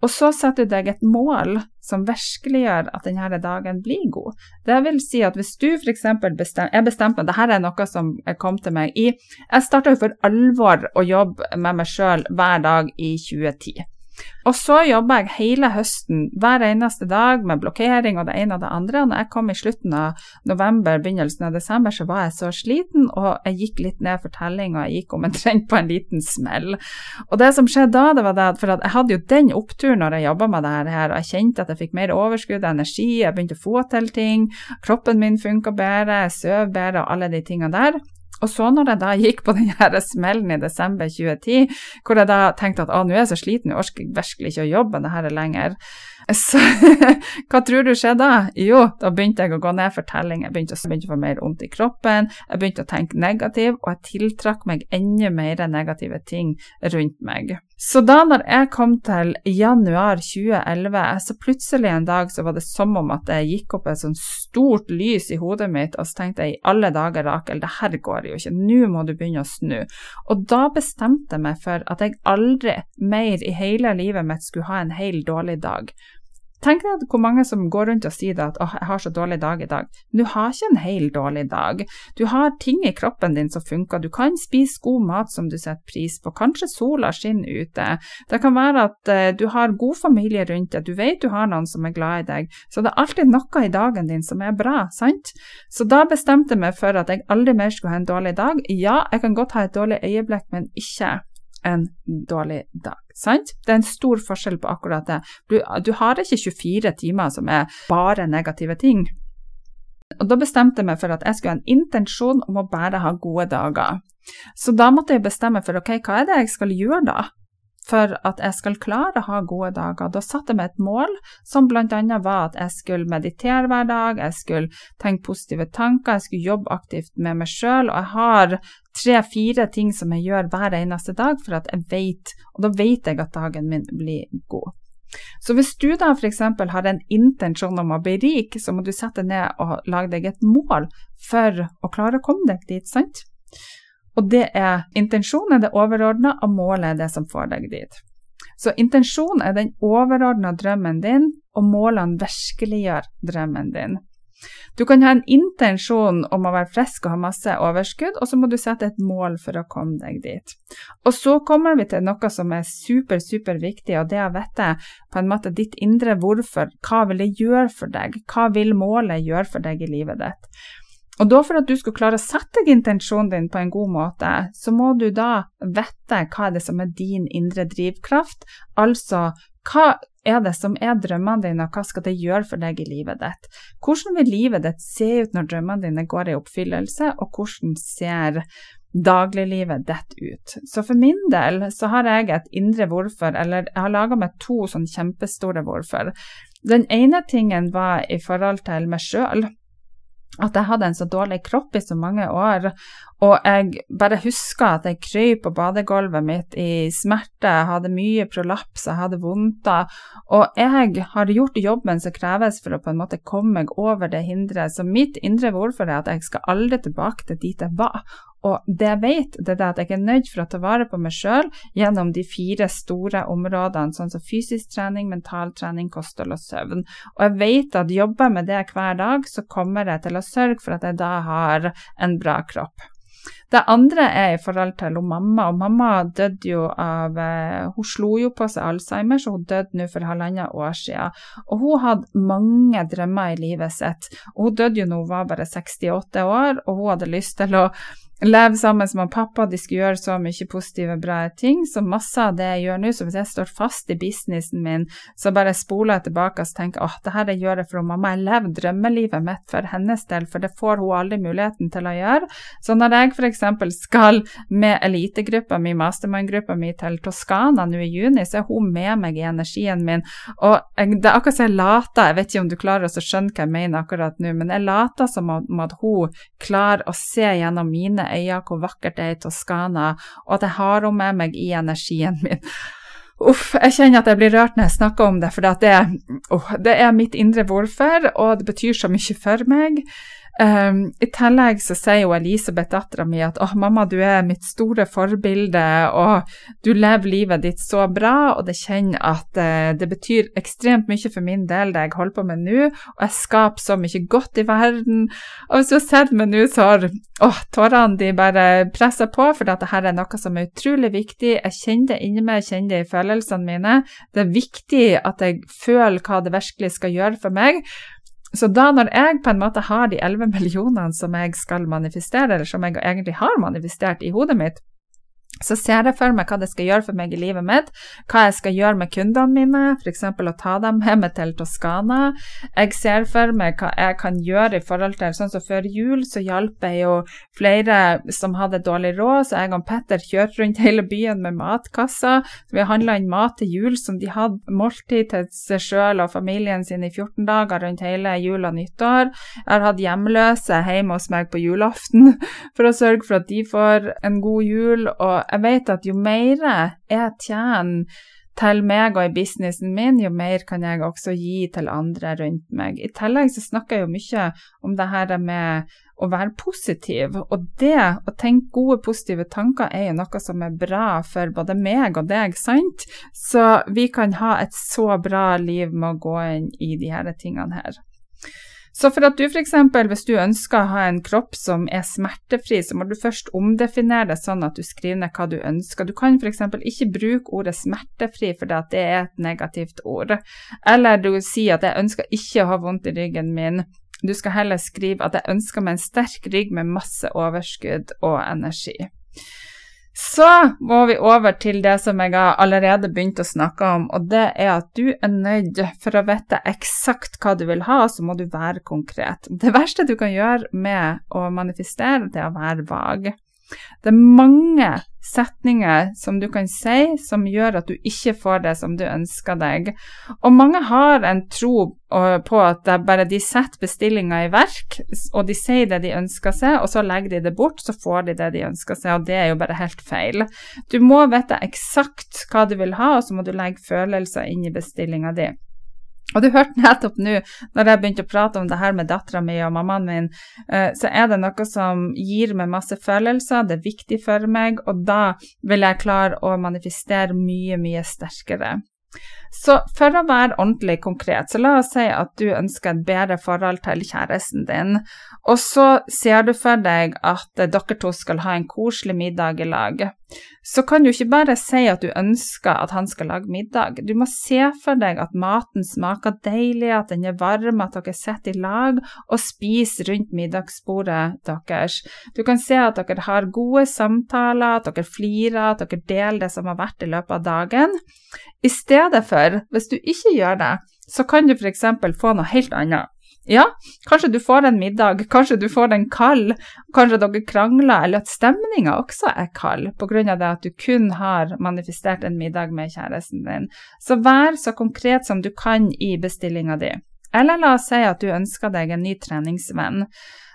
Og så setter du deg et mål som virkeliggjør at denne dagen blir god. Det vil si at hvis du f.eks. bestemmer Jeg bestemte meg, dette er noe som kom til meg i Jeg starta for alvor å jobbe med meg sjøl hver dag i 2010. Og så jobba jeg hele høsten, hver eneste dag, med blokkering og det ene og det andre. Og når jeg kom i slutten av november, begynnelsen av desember, så var jeg så sliten, og jeg gikk litt ned for telling, og jeg gikk omtrent på en liten smell. Og det som skjedde da, det var det at for at jeg hadde jo den oppturen når jeg jobba med det her, og jeg kjente at jeg fikk mer overskudd energi, jeg begynte å få til ting, kroppen min funka bedre, jeg søv bedre og alle de tingene der. Og så når jeg da gikk på den her smellen i desember 2010, hvor jeg da tenkte at å, nå er jeg så sliten, jeg orker virkelig ikke å jobbe det her lenger, så hva tror du skjedde da? Jo, da begynte jeg å gå ned for telling, jeg begynte, begynte å få mer vondt i kroppen, jeg begynte å tenke negativ, og jeg tiltrakk meg enda mer negative ting rundt meg. Så da når jeg kom til januar 2011, så plutselig en dag så var det som om at det gikk opp et sånt stort lys i hodet mitt, og så tenkte jeg i alle dager, Rakel, det her går jo ikke, nå må du begynne å snu. Og da bestemte jeg meg for at jeg aldri mer i hele livet mitt skulle ha en hel dårlig dag. Tenk deg hvor mange som går rundt og sier at åh, jeg har så dårlig dag i dag. Du har ikke en hel dårlig dag. Du har ting i kroppen din som funker. Du kan spise god mat som du setter pris på. Kanskje sola skinner ute. Det kan være at uh, du har god familie rundt deg. Du vet du har noen som er glad i deg. Så det er alltid noe i dagen din som er bra, sant? Så da bestemte jeg meg for at jeg aldri mer skulle ha en dårlig dag. Ja, jeg kan godt ha et dårlig øyeblikk, men ikke en dårlig dag. Sant? Det er en stor forskjell på akkurat det. Du, du har ikke 24 timer som er bare negative ting. Og Da bestemte jeg meg for at jeg skulle ha en intensjon om å bare ha gode dager. Så da måtte jeg bestemme for ok, hva er det jeg skal gjøre da? For at jeg skal klare å ha gode dager. Da satte jeg meg et mål som bl.a. var at jeg skulle meditere hver dag, jeg skulle tenke positive tanker, jeg skulle jobbe aktivt med meg sjøl, og jeg har tre-fire ting som jeg gjør hver eneste dag for at jeg vet, og da vet jeg at dagen min blir god. Så hvis du da f.eks. har en intensjon om å bli rik, så må du sette ned og lage deg et mål for å klare å komme deg dit, sant? Og det er intensjonen er det overordna, og målet er det som får deg dit. Så intensjonen er den overordna drømmen din, og målene virkeliggjør drømmen din. Du kan ha en intensjon om å være frisk og ha masse overskudd, og så må du sette et mål for å komme deg dit. Og så kommer vi til noe som er super, super viktig, og det er å vite på en måte ditt indre hvorfor. Hva vil det gjøre for deg? Hva vil målet gjøre for deg i livet ditt? Og da for at du skal klare å sette intensjonen din på en god måte, så må du da vite hva er det som er din indre drivkraft, altså hva er det som er drømmene dine, og hva skal det gjøre for deg i livet ditt? Hvordan vil livet ditt se ut når drømmene dine går i oppfyllelse, og hvordan ser dagliglivet ditt ut? Så for min del så har jeg et indre hvorfor, eller jeg har laga meg to sånn kjempestore hvorfor. Den ene tingen var i forhold til meg sjøl at jeg hadde en så dårlig kropp i så mange år, og jeg bare husker at jeg krøp på badegulvet mitt i smerte, jeg hadde mye prolaps, jeg hadde vondter, og jeg har gjort jobben som kreves for å på en måte komme meg over det hinderet, så mitt indre hvorfor er at jeg skal aldri tilbake til dit jeg var, og det jeg vet, det er at jeg er nødt for å ta vare på meg sjøl gjennom de fire store områdene, sånn som fysisk trening, mental trening, kosthold og søvn. Og jeg vet at jobber jeg med det hver dag, så kommer jeg til å sørge for at jeg da har en bra kropp. Det andre er i forhold til mamma, og mamma døde jo av eh, Hun slo jo på seg Alzheimer, så hun døde nå for halvannet år siden. Og hun hadde mange drømmer i livet sitt. Hun døde jo når hun var bare 68 år, og hun hadde lyst til å leve sammen med pappa, de skulle gjøre så mye positive, bra ting. Så masse av det jeg gjør nå, så hvis jeg står fast i businessen min, så bare spoler jeg tilbake og tenker åh, det her jeg gjør det for mamma. Jeg lever drømmelivet mitt for hennes del, for det får hun aldri muligheten til å gjøre. Så når jeg f.eks. skal med elitegruppa mi, mastermind-gruppa mi, til Toskana nå i juni, så er hun med meg i energien min. Og jeg, det er akkurat som jeg later, jeg vet ikke om du klarer å skjønne hva jeg mener akkurat nå, men jeg later som om at hun klarer å se gjennom mine øyne hvor vakkert det er i Toskana, og at jeg har henne med meg i energien min. Uff, jeg kjenner at jeg blir rørt når jeg snakker om det, for det, oh, det er mitt indre hvorfor, og det betyr så mye for meg. Um, I tillegg så sier jo Elisabeth, dattera mi, at 'Å, mamma, du er mitt store forbilde', og 'du lever livet ditt så bra', og det kjenner at uh, det betyr ekstremt mye for min del, det jeg holder på med nå, og jeg skaper så mye godt i verden. Og hvis du har sett meg nå, så har åh, tårene de bare presser på, for dette her er noe som er utrolig viktig. Jeg kjenner det inni meg, jeg kjenner det i følelsene mine. Det er viktig at jeg føler hva det virkelig skal gjøre for meg. Så da når jeg på en måte har de 11 millionene som jeg skal manifestere, eller som jeg egentlig har manifestert i hodet mitt, så ser jeg for meg hva det skal gjøre for meg i livet mitt, hva jeg skal gjøre med kundene mine, f.eks. å ta dem med meg til Toskana. Jeg ser for meg hva jeg kan gjøre i forhold til sånn som før jul, så hjalp jeg jo flere som hadde dårlig råd, så jeg og Petter kjørte rundt hele byen med matkasser. Vi handla inn mat til jul som de hadde måltid til seg sjøl og familien sin i 14 dager rundt hele jul og nyttår. Jeg har hatt hjemløse hjemme hos meg på julaften for å sørge for at de får en god jul. og jeg vet at jo mer jeg tjener til meg og i businessen min, jo mer kan jeg også gi til andre rundt meg. I tillegg så snakker jeg jo mye om det her med å være positiv, og det å tenke gode, positive tanker er jo noe som er bra for både meg og deg, sant? Så vi kan ha et så bra liv med å gå inn i de her tingene her. Så for at du f.eks. hvis du ønsker å ha en kropp som er smertefri, så må du først omdefinere det sånn at du skriver ned hva du ønsker. Du kan f.eks. ikke bruke ordet smertefri fordi det er et negativt ord. Eller du sier at jeg ønsker ikke å ha vondt i ryggen min. Du skal heller skrive at jeg ønsker meg en sterk rygg med masse overskudd og energi. Så må vi over til det som jeg har allerede begynt å snakke om, og det er at du er nødt for å vite eksakt hva du vil ha, så må du være konkret. Det verste du kan gjøre med å manifestere, det er å være vag. Det er mange setninger som du kan si som gjør at du ikke får det som du ønsker deg. Og mange har en tro på at bare de setter bestillinga i verk, og de sier det de ønsker seg, og så legger de det bort, så får de det de ønsker seg, og det er jo bare helt feil. Du må vite eksakt hva du vil ha, og så må du legge følelser inn i bestillinga di. Og du hørte nettopp nå, når jeg begynte å prate om det her med dattera mi og mammaen min, eh, så er det noe som gir meg masse følelser, det er viktig for meg, og da vil jeg klare å manifestere mye, mye sterkere. Så for å være ordentlig konkret, så la oss si at du ønsker et bedre forhold til kjæresten din, og så ser du for deg at dere to skal ha en koselig middag i lag. Så kan du ikke bare si at du ønsker at han skal lage middag. Du må se for deg at maten smaker deilig, at den er varm, at dere sitter i lag og spiser rundt middagsbordet deres. Du kan se at dere har gode samtaler, at dere flirer, at dere deler det som har vært i løpet av dagen. I stedet for, hvis du ikke gjør det, så kan du f.eks. få noe helt annet. Ja, kanskje du får en middag, kanskje du får den kald, kanskje dere krangler, eller at stemninga også er kald pga. det at du kun har manifestert en middag med kjæresten din. Så vær så konkret som du kan i bestillinga di. Eller la oss si at du ønsker deg en ny treningsvenn.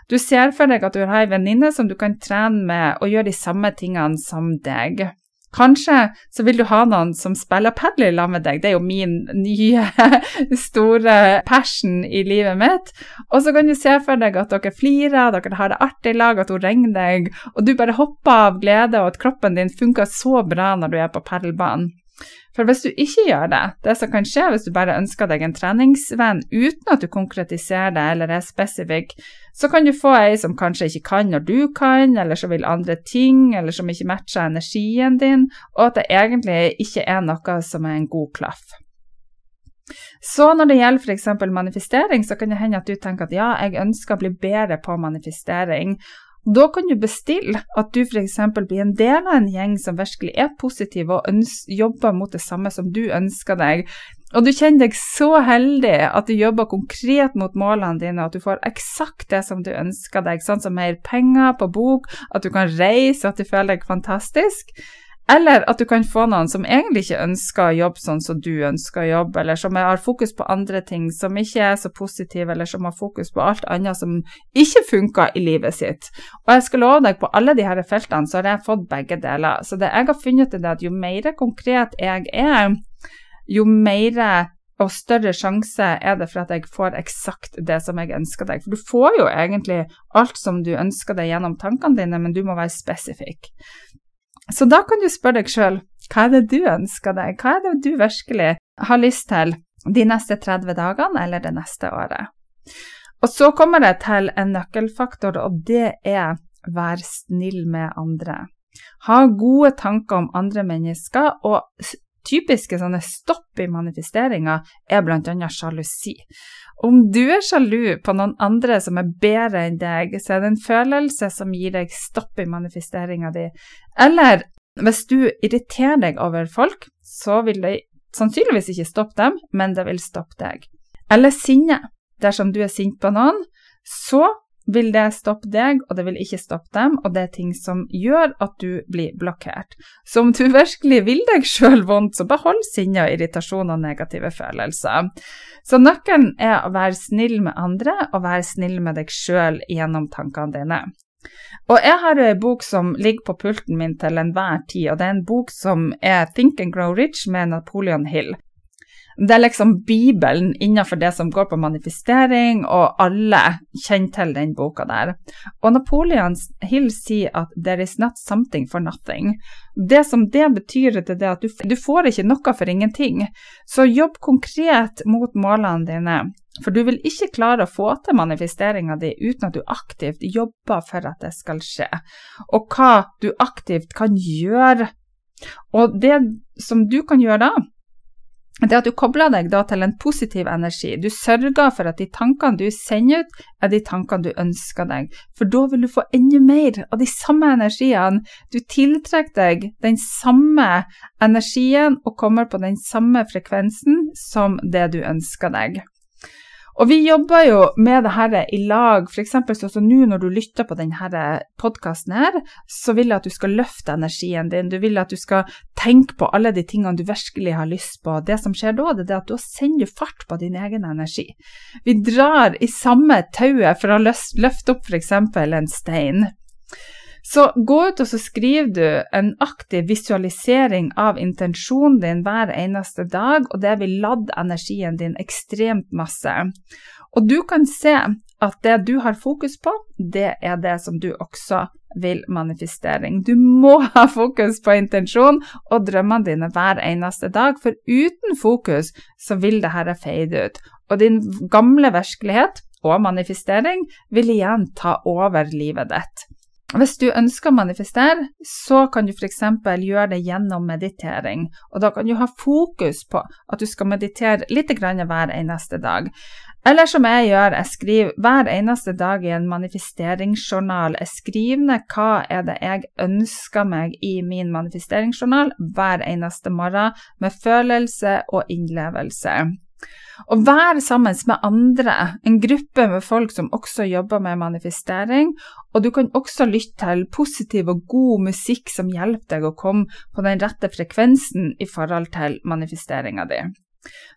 Du ser for deg at du har ei venninne som du kan trene med og gjøre de samme tingene som deg. Kanskje så vil du ha noen som spiller padel i lag med deg, det er jo min nye store passion i livet mitt. Og så kan du se for deg at dere flirer, dere har det artig i lag, at hun ringer deg, og du bare hopper av glede, og at kroppen din funker så bra når du er på padelbanen. For hvis du ikke gjør det, det som kan skje hvis du bare ønsker deg en treningsvenn uten at du konkretiserer det eller er spesifikk, så kan du få ei som kanskje ikke kan når du kan, eller som vil andre ting, eller som ikke matcher energien din, og at det egentlig ikke er noe som er en god klaff. Så når det gjelder f.eks. manifestering, så kan det hende at du tenker at ja, jeg ønsker å bli bedre på manifestering, da kan du bestille at du f.eks. blir en del av en gjeng som virkelig er positiv og jobber mot det samme som du ønsker deg. Og du kjenner deg så heldig at du jobber konkret mot målene dine, at du får eksakt det som du ønsker deg, sånn som mer penger på bok, at du kan reise, at du føler deg fantastisk. Eller at du kan få noen som egentlig ikke ønsker å jobbe sånn som du ønsker å jobbe, eller som har fokus på andre ting, som ikke er så positive, eller som har fokus på alt annet som ikke funker i livet sitt. Og jeg skal love deg, på alle her feltene så har jeg fått begge deler. Så det jeg har funnet ut, er at jo mer konkret jeg er, jo mer og større sjanse er det for at jeg får eksakt det som jeg ønsker deg. For du får jo egentlig alt som du ønsker deg gjennom tankene dine, men du må være spesifikk. Så da kan du spørre deg sjøl hva er det du ønsker deg, hva er det du virkelig har lyst til de neste 30 dagene eller det neste året. Og så kommer det til en nøkkelfaktor, og det er vær snill med andre. Ha gode tanker om andre mennesker, og typiske sånne stopp i manifesteringa er bl.a. sjalusi. Om du er sjalu på noen andre som er bedre enn deg, så er det en følelse som gir deg stopp i manifesteringa di. Eller hvis du irriterer deg over folk, så vil det sannsynligvis ikke stoppe dem, men det vil stoppe deg. Eller sinne. Dersom du er sint på noen, så vil det stoppe deg, og det vil ikke stoppe dem, og det er ting som gjør at du blir blokkert. Så om du virkelig vil deg sjøl vondt, så behold sinne og irritasjon og negative følelser. Så nøkkelen er å være snill med andre, og være snill med deg sjøl gjennom tankene dine. Og jeg har jo ei bok som ligger på pulten min til enhver tid, og det er en bok som er Think and Grow Rich med Napoleon Hill. Det er liksom Bibelen innenfor det som går på manifestering, og alle kjenner til den boka der. Og Napoleon Hill sier at 'there is not something for nothing'. Det som det betyr, det er at du, du får ikke noe for ingenting. Så jobb konkret mot målene dine. For du vil ikke klare å få til manifesteringa di uten at du aktivt jobber for at det skal skje. Og hva du aktivt kan gjøre. Og det som du kan gjøre da, det at du kobler deg da til en positiv energi. Du sørger for at de tankene du sender ut, er de tankene du ønsker deg. For da vil du få enda mer av de samme energiene. Du tiltrekker deg den samme energien og kommer på den samme frekvensen som det du ønsker deg. Og vi jobber jo med det her i lag, f.eks. sånn som nå når du lytter på denne podkasten her, så vil jeg at du skal løfte energien din. Du vil at du skal tenke på alle de tingene du virkelig har lyst på. Det som skjer da, det er at da sender du fart på din egen energi. Vi drar i samme tauet for å løfte opp f.eks. en stein. Så gå ut og så skriver du en aktiv visualisering av intensjonen din hver eneste dag, og det vil ladde energien din ekstremt masse. Og du kan se at det du har fokus på, det er det som du også vil manifestering. Du må ha fokus på intensjon og drømmene dine hver eneste dag, for uten fokus så vil dette fade ut. Og din gamle virkelighet og manifestering vil igjen ta over livet ditt. Hvis du ønsker å manifestere, så kan du f.eks. gjøre det gjennom meditering. Og da kan du ha fokus på at du skal meditere litt hver eneste dag. Eller som jeg gjør, jeg skriver hver eneste dag i en manifesteringsjournal. Jeg skriver ned hva er det jeg ønsker meg i min manifesteringsjournal hver eneste morgen, med følelse og innlevelse. Å være sammen med andre, en gruppe med folk som også jobber med manifestering, og du kan også lytte til positiv og god musikk som hjelper deg å komme på den rette frekvensen i forhold til manifesteringa di.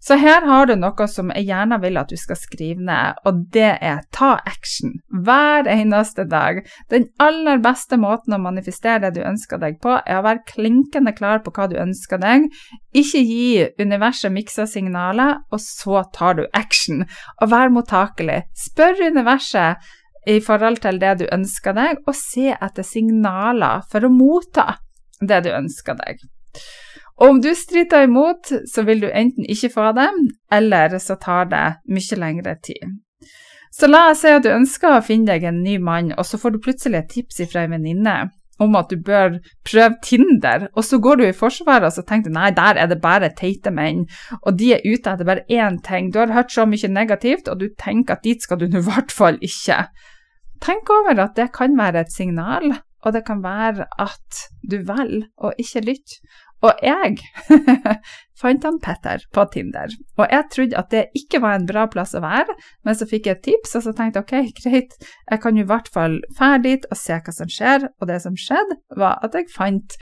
Så her har du noe som jeg gjerne vil at du skal skrive ned, og det er ta action hver eneste dag. Den aller beste måten å manifestere det du ønsker deg på, er å være klinkende klar på hva du ønsker deg. Ikke gi universet miksa signaler, og så tar du action. Og vær mottakelig. Spør universet i forhold til det du ønsker deg, og se etter signaler for å motta det du ønsker deg. Og om du stritter imot, så vil du enten ikke få det, eller så tar det mye lengre tid. Så la oss si at du ønsker å finne deg en ny mann, og så får du plutselig et tips fra en venninne om at du bør prøve Tinder, og så går du i forsvaret og så tenker du nei, der er det bare teite menn, og de er ute etter bare én ting. Du har hørt så mye negativt, og du tenker at dit skal du nå i hvert fall ikke. Tenk over at det kan være et signal, og det kan være at du velger å ikke lytte. Og jeg fant han Petter på Tinder, og jeg trodde at det ikke var en bra plass å være, men så fikk jeg et tips, og så tenkte jeg ok, greit, jeg kan jo i hvert fall dra dit og se hva som skjer, og det som skjedde, var at jeg fant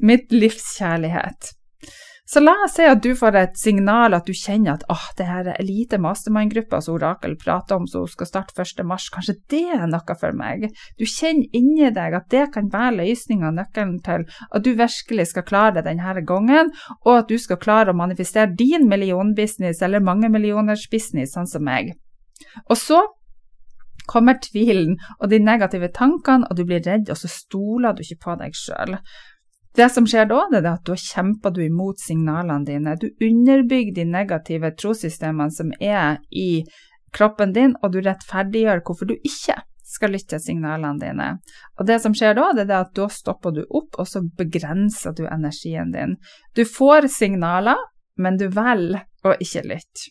mitt livs kjærlighet. Så la oss si at du får et signal, at du kjenner at åh, det her elite mastermind-gruppa som Orakel prater om som skal starte 1. mars, kanskje det er noe for meg? Du kjenner inni deg at det kan være løsninga, nøkkelen til at du virkelig skal klare det denne gangen, og at du skal klare å manifestere din millionbusiness eller mange millioners business, sånn som meg. Og så kommer tvilen og de negative tankene, og du blir redd, og så stoler du ikke på deg sjøl. Det som skjer da, det er at da kjemper du imot signalene dine. Du underbygger de negative trossystemene som er i kroppen din, og du rettferdiggjør hvorfor du ikke skal lytte til signalene dine. Og det som skjer da, det er at da stopper du opp, og så begrenser du energien din. Du får signaler, men du velger å ikke lytte.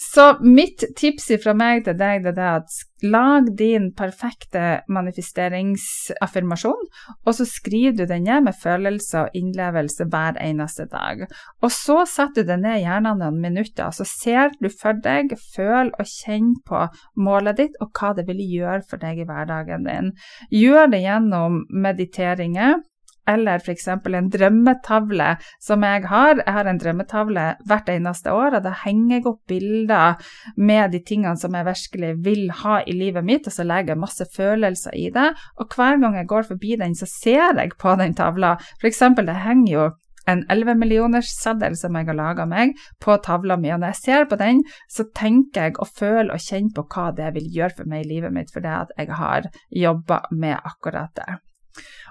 Så mitt tips fra meg til deg det er at lag din perfekte manifesteringsaffirmasjon, og så skriver du den ned med følelse og innlevelse hver eneste dag. Og så setter du den ned gjerne noen minutter, så ser du for deg, føl og kjenn på målet ditt og hva det vil gjøre for deg i hverdagen din. Gjør det gjennom mediteringer eller f.eks. en drømmetavle som jeg har. Jeg har en drømmetavle hvert eneste år, og da henger jeg opp bilder med de tingene som jeg virkelig vil ha i livet mitt, og så legger jeg masse følelser i det. Og hver gang jeg går forbi den, så ser jeg på den tavla. F.eks. det henger jo en 11 millioners seddel som jeg har laga meg, på tavla mi. Og når jeg ser på den, så tenker jeg og føler og kjenner på hva det vil gjøre for meg i livet mitt, for det at jeg har jobba med akkurat det.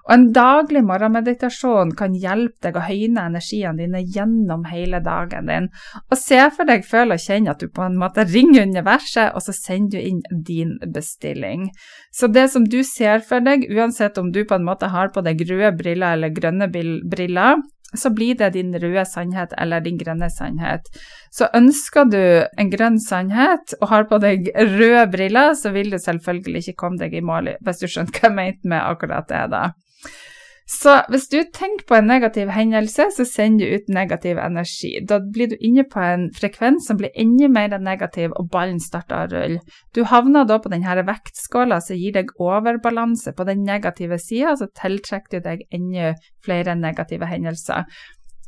Og en daglig morgenmeditasjon kan hjelpe deg å høyne energiene dine gjennom hele dagen din. Og se for deg, føl og kjenn at du på en måte ringer universet, og så sender du inn din bestilling. Så det som du ser for deg, uansett om du på en måte har på deg røde briller eller grønne briller, så blir det din røde sannhet eller din grønne sannhet. Så ønsker du en grønn sannhet og har på deg røde briller, så vil du selvfølgelig ikke komme deg i mål, hvis du skjønner hva jeg mente med akkurat det. da. Så hvis du tenker på en negativ hendelse, så sender du ut negativ energi. Da blir du inne på en frekvens som blir enda mer negativ, og ballen starter å rulle. Du havner da på denne vektskåla som gir deg overbalanse på den negative sida, så tiltrekker du deg enda flere negative hendelser.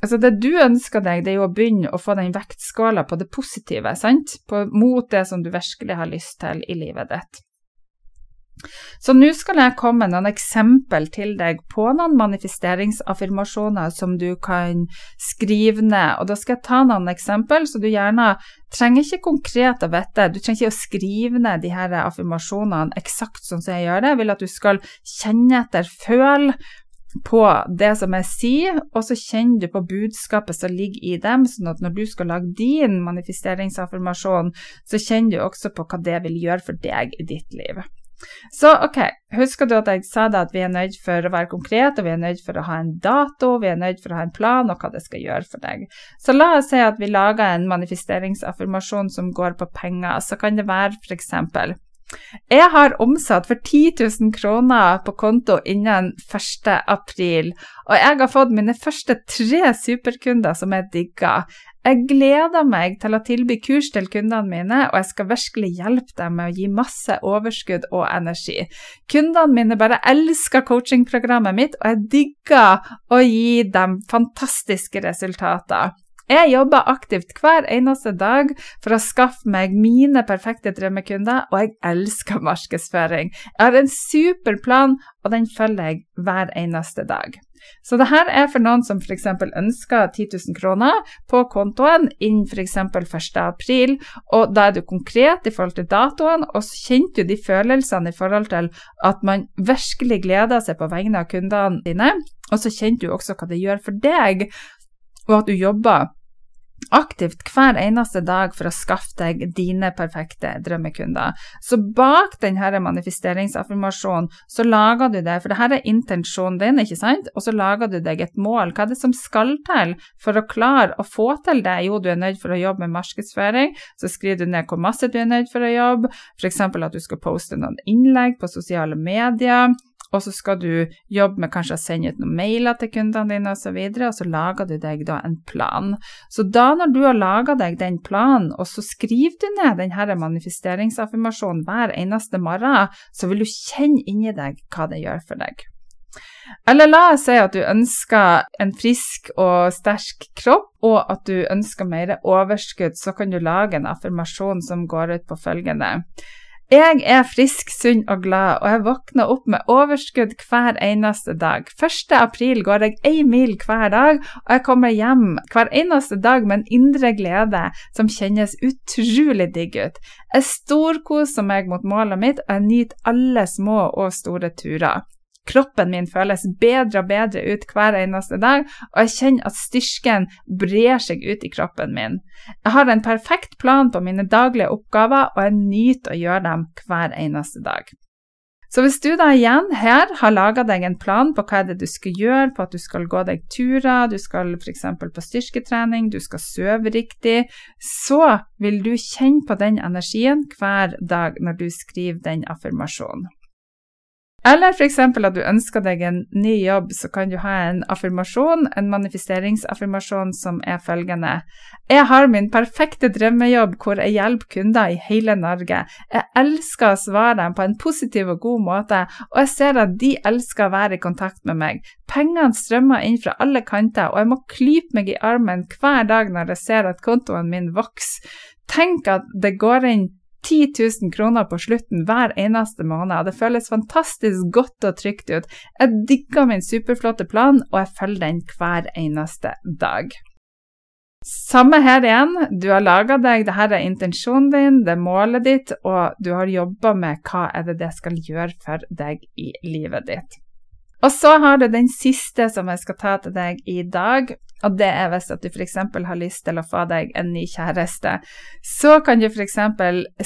Altså Det du ønsker deg, det er jo å begynne å få den vektskåla på det positive, sant? På, mot det som du virkelig har lyst til i livet ditt. Så nå skal jeg komme med noen eksempel til deg på noen manifesteringsaffirmasjoner som du kan skrive ned. Og da skal jeg ta noen eksempel, så du gjerne trenger ikke konkret å vite. Du trenger ikke å skrive ned de her affirmasjonene eksakt sånn som jeg gjør det. Jeg vil at du skal kjenne etter, føle på det som jeg sier, og så kjenner du på budskapet som ligger i dem, sånn at når du skal lage din manifesteringsaffirmasjon, så kjenner du også på hva det vil gjøre for deg i ditt liv. Så ok, husker du at jeg sa det at vi er nødt for å være konkrete, og vi er nødt for å ha en dato, vi er nødt for å ha en plan og hva det skal gjøre for deg. Så la oss si at vi lager en manifesteringsaffirmasjon som går på penger. Så kan det være f.eks. Jeg har omsatt for 10 000 kroner på konto innen 1. april, og jeg har fått mine første tre superkunder som jeg digger. Jeg gleder meg til å tilby kurs til kundene mine, og jeg skal virkelig hjelpe dem med å gi masse overskudd og energi. Kundene mine bare elsker coachingprogrammet mitt, og jeg digger å gi dem fantastiske resultater. Jeg jobber aktivt hver eneste dag for å skaffe meg mine perfekte drømmekunder, og jeg elsker markedsføring. Jeg har en super plan, og den følger jeg hver eneste dag. Så det her er for noen som f.eks. ønsker 10 000 kroner på kontoen innen f.eks. 1.4, og da er du konkret i forhold til datoen, og så kjente du de følelsene i forhold til at man virkelig gleder seg på vegne av kundene dine, og så kjente du også hva det gjør for deg, og at du jobber aktivt hver eneste dag for å skaffe deg dine perfekte drømmekunder. Så bak denne manifesteringsaffirmasjonen så lager du det, for dette er intensjonen din, ikke sant, og så lager du deg et mål. Hva er det som skal til for å klare å få til det? Jo, du er nødt for å jobbe med markedsføring, så skriver du ned hvor masse du er nødt for å jobbe, f.eks. at du skal poste noen innlegg på sosiale medier og så skal du jobbe med kanskje å sende ut noen mailer til kundene dine osv., og, så og så lager du deg da en plan. Så da når du har laga deg den planen, og så skriver du ned denne manifesteringsaffirmasjonen hver eneste morgen, så vil du kjenne inni deg hva det gjør for deg. Eller la oss si at du ønsker en frisk og sterk kropp, og at du ønsker mer overskudd, så kan du lage en affirmasjon som går ut på følgende. Jeg er frisk, sunn og glad, og jeg våkner opp med overskudd hver eneste dag. 1. april går jeg én mil hver dag, og jeg kommer hjem hver eneste dag med en indre glede som kjennes utrolig digg ut. Jeg storkoser meg mot målet mitt, og jeg nyter alle små og store turer. Kroppen min føles bedre og bedre ut hver eneste dag, og jeg kjenner at styrken brer seg ut i kroppen min. Jeg har en perfekt plan på mine daglige oppgaver, og jeg nyter å gjøre dem hver eneste dag. Så hvis du da igjen her har laga deg en plan på hva det er du skal gjøre, på at du skal gå deg turer, du skal f.eks. på styrketrening, du skal sove riktig, så vil du kjenne på den energien hver dag når du skriver den affirmasjonen. Eller f.eks. at du ønsker deg en ny jobb, så kan du ha en affirmasjon, en manifesteringsaffirmasjon som er følgende Jeg har min perfekte drømmejobb hvor jeg hjelper kunder i hele Norge. Jeg elsker å svare dem på en positiv og god måte, og jeg ser at de elsker å være i kontakt med meg. Pengene strømmer inn fra alle kanter, og jeg må klype meg i armen hver dag når jeg ser at kontoen min vokser. Tenk at det går inn 10 000 kroner på slutten hver eneste måned. Det føles fantastisk godt og trygt ut. Jeg digger min superflotte plan, og jeg følger den hver eneste dag. Samme her igjen. Du har laga deg, dette er intensjonen din, det er målet ditt, og du har jobba med hva er det det skal gjøre for deg i livet ditt. Og så har du den siste som jeg skal ta til deg i dag, og det er hvis at du f.eks. har lyst til å få deg en ny kjæreste. Så kan du f.eks.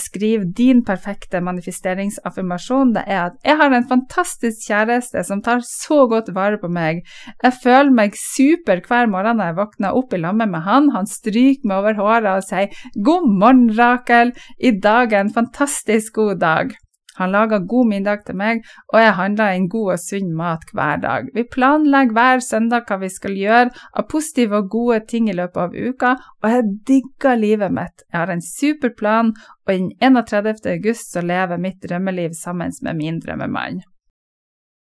skrive din perfekte manifesteringsaffirmasjon. Det er at 'jeg har en fantastisk kjæreste som tar så godt vare på meg'. 'Jeg føler meg super hver morgen når jeg våkner opp i lammet med han'. Han stryker meg over håret og sier 'God morgen, Rakel. I dag er en fantastisk god dag'. Han lager god middag til meg, og jeg handler inn god og sunn mat hver dag. Vi planlegger hver søndag hva vi skal gjøre av positive og gode ting i løpet av uka, og jeg digger livet mitt. Jeg har en super plan, og den 31. august så lever mitt drømmeliv sammen med min drømmemann.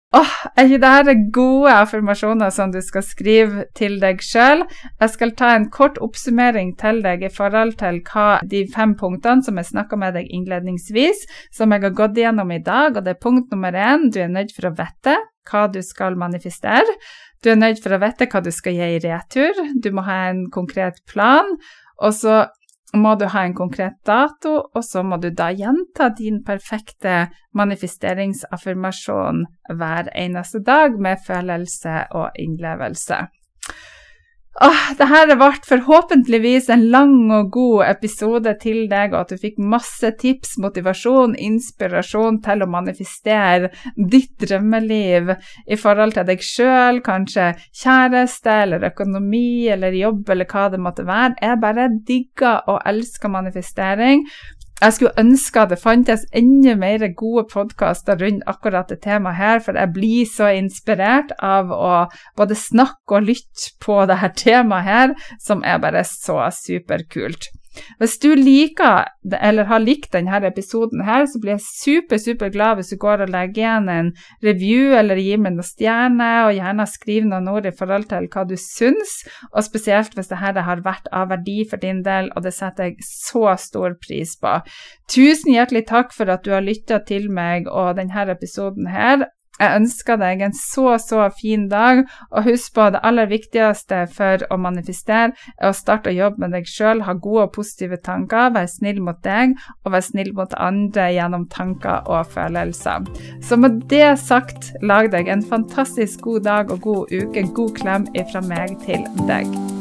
Åh, er ikke dette gode affirmasjoner som du skal skrive til deg sjøl? Jeg skal ta en kort oppsummering til deg i forhold til hva de fem punktene som jeg snakka med deg innledningsvis, som jeg har gått gjennom i dag. Og det er punkt nummer én, du er nødt for å vite hva du skal manifestere. Du er nødt for å vite hva du skal gi i retur. Du må ha en konkret plan. Og så må du ha en konkret dato, og så må du da gjenta din perfekte manifesteringsaffirmasjon hver eneste dag med følelse og innlevelse. Åh, Dette ble forhåpentligvis en lang og god episode til deg, og at du fikk masse tips, motivasjon, inspirasjon til å manifestere ditt drømmeliv i forhold til deg sjøl, kanskje kjæreste eller økonomi eller jobb eller hva det måtte være. Jeg bare digger og elsker manifestering, jeg skulle ønske at det fantes enda mer gode podkaster rundt akkurat det temaet her, for jeg blir så inspirert av å både snakke og lytte på dette temaet her, som er bare så superkult. Hvis du liker eller har likt denne episoden, her, så blir jeg super, super glad hvis du går og legger igjen en review eller gir meg noen stjerner, og gjerne skriver noen ord i forhold til hva du syns, og spesielt hvis dette har vært av verdi for din del, og det setter jeg så stor pris på. Tusen hjertelig takk for at du har lytta til meg og denne episoden her. Jeg ønsker deg en så, så fin dag, og husk på det aller viktigste for å manifestere er å starte å jobbe med deg sjøl, ha gode og positive tanker, være snill mot deg og være snill mot andre gjennom tanker og følelser. Så med det sagt, lag deg en fantastisk god dag og god uke. God klem ifra meg til deg.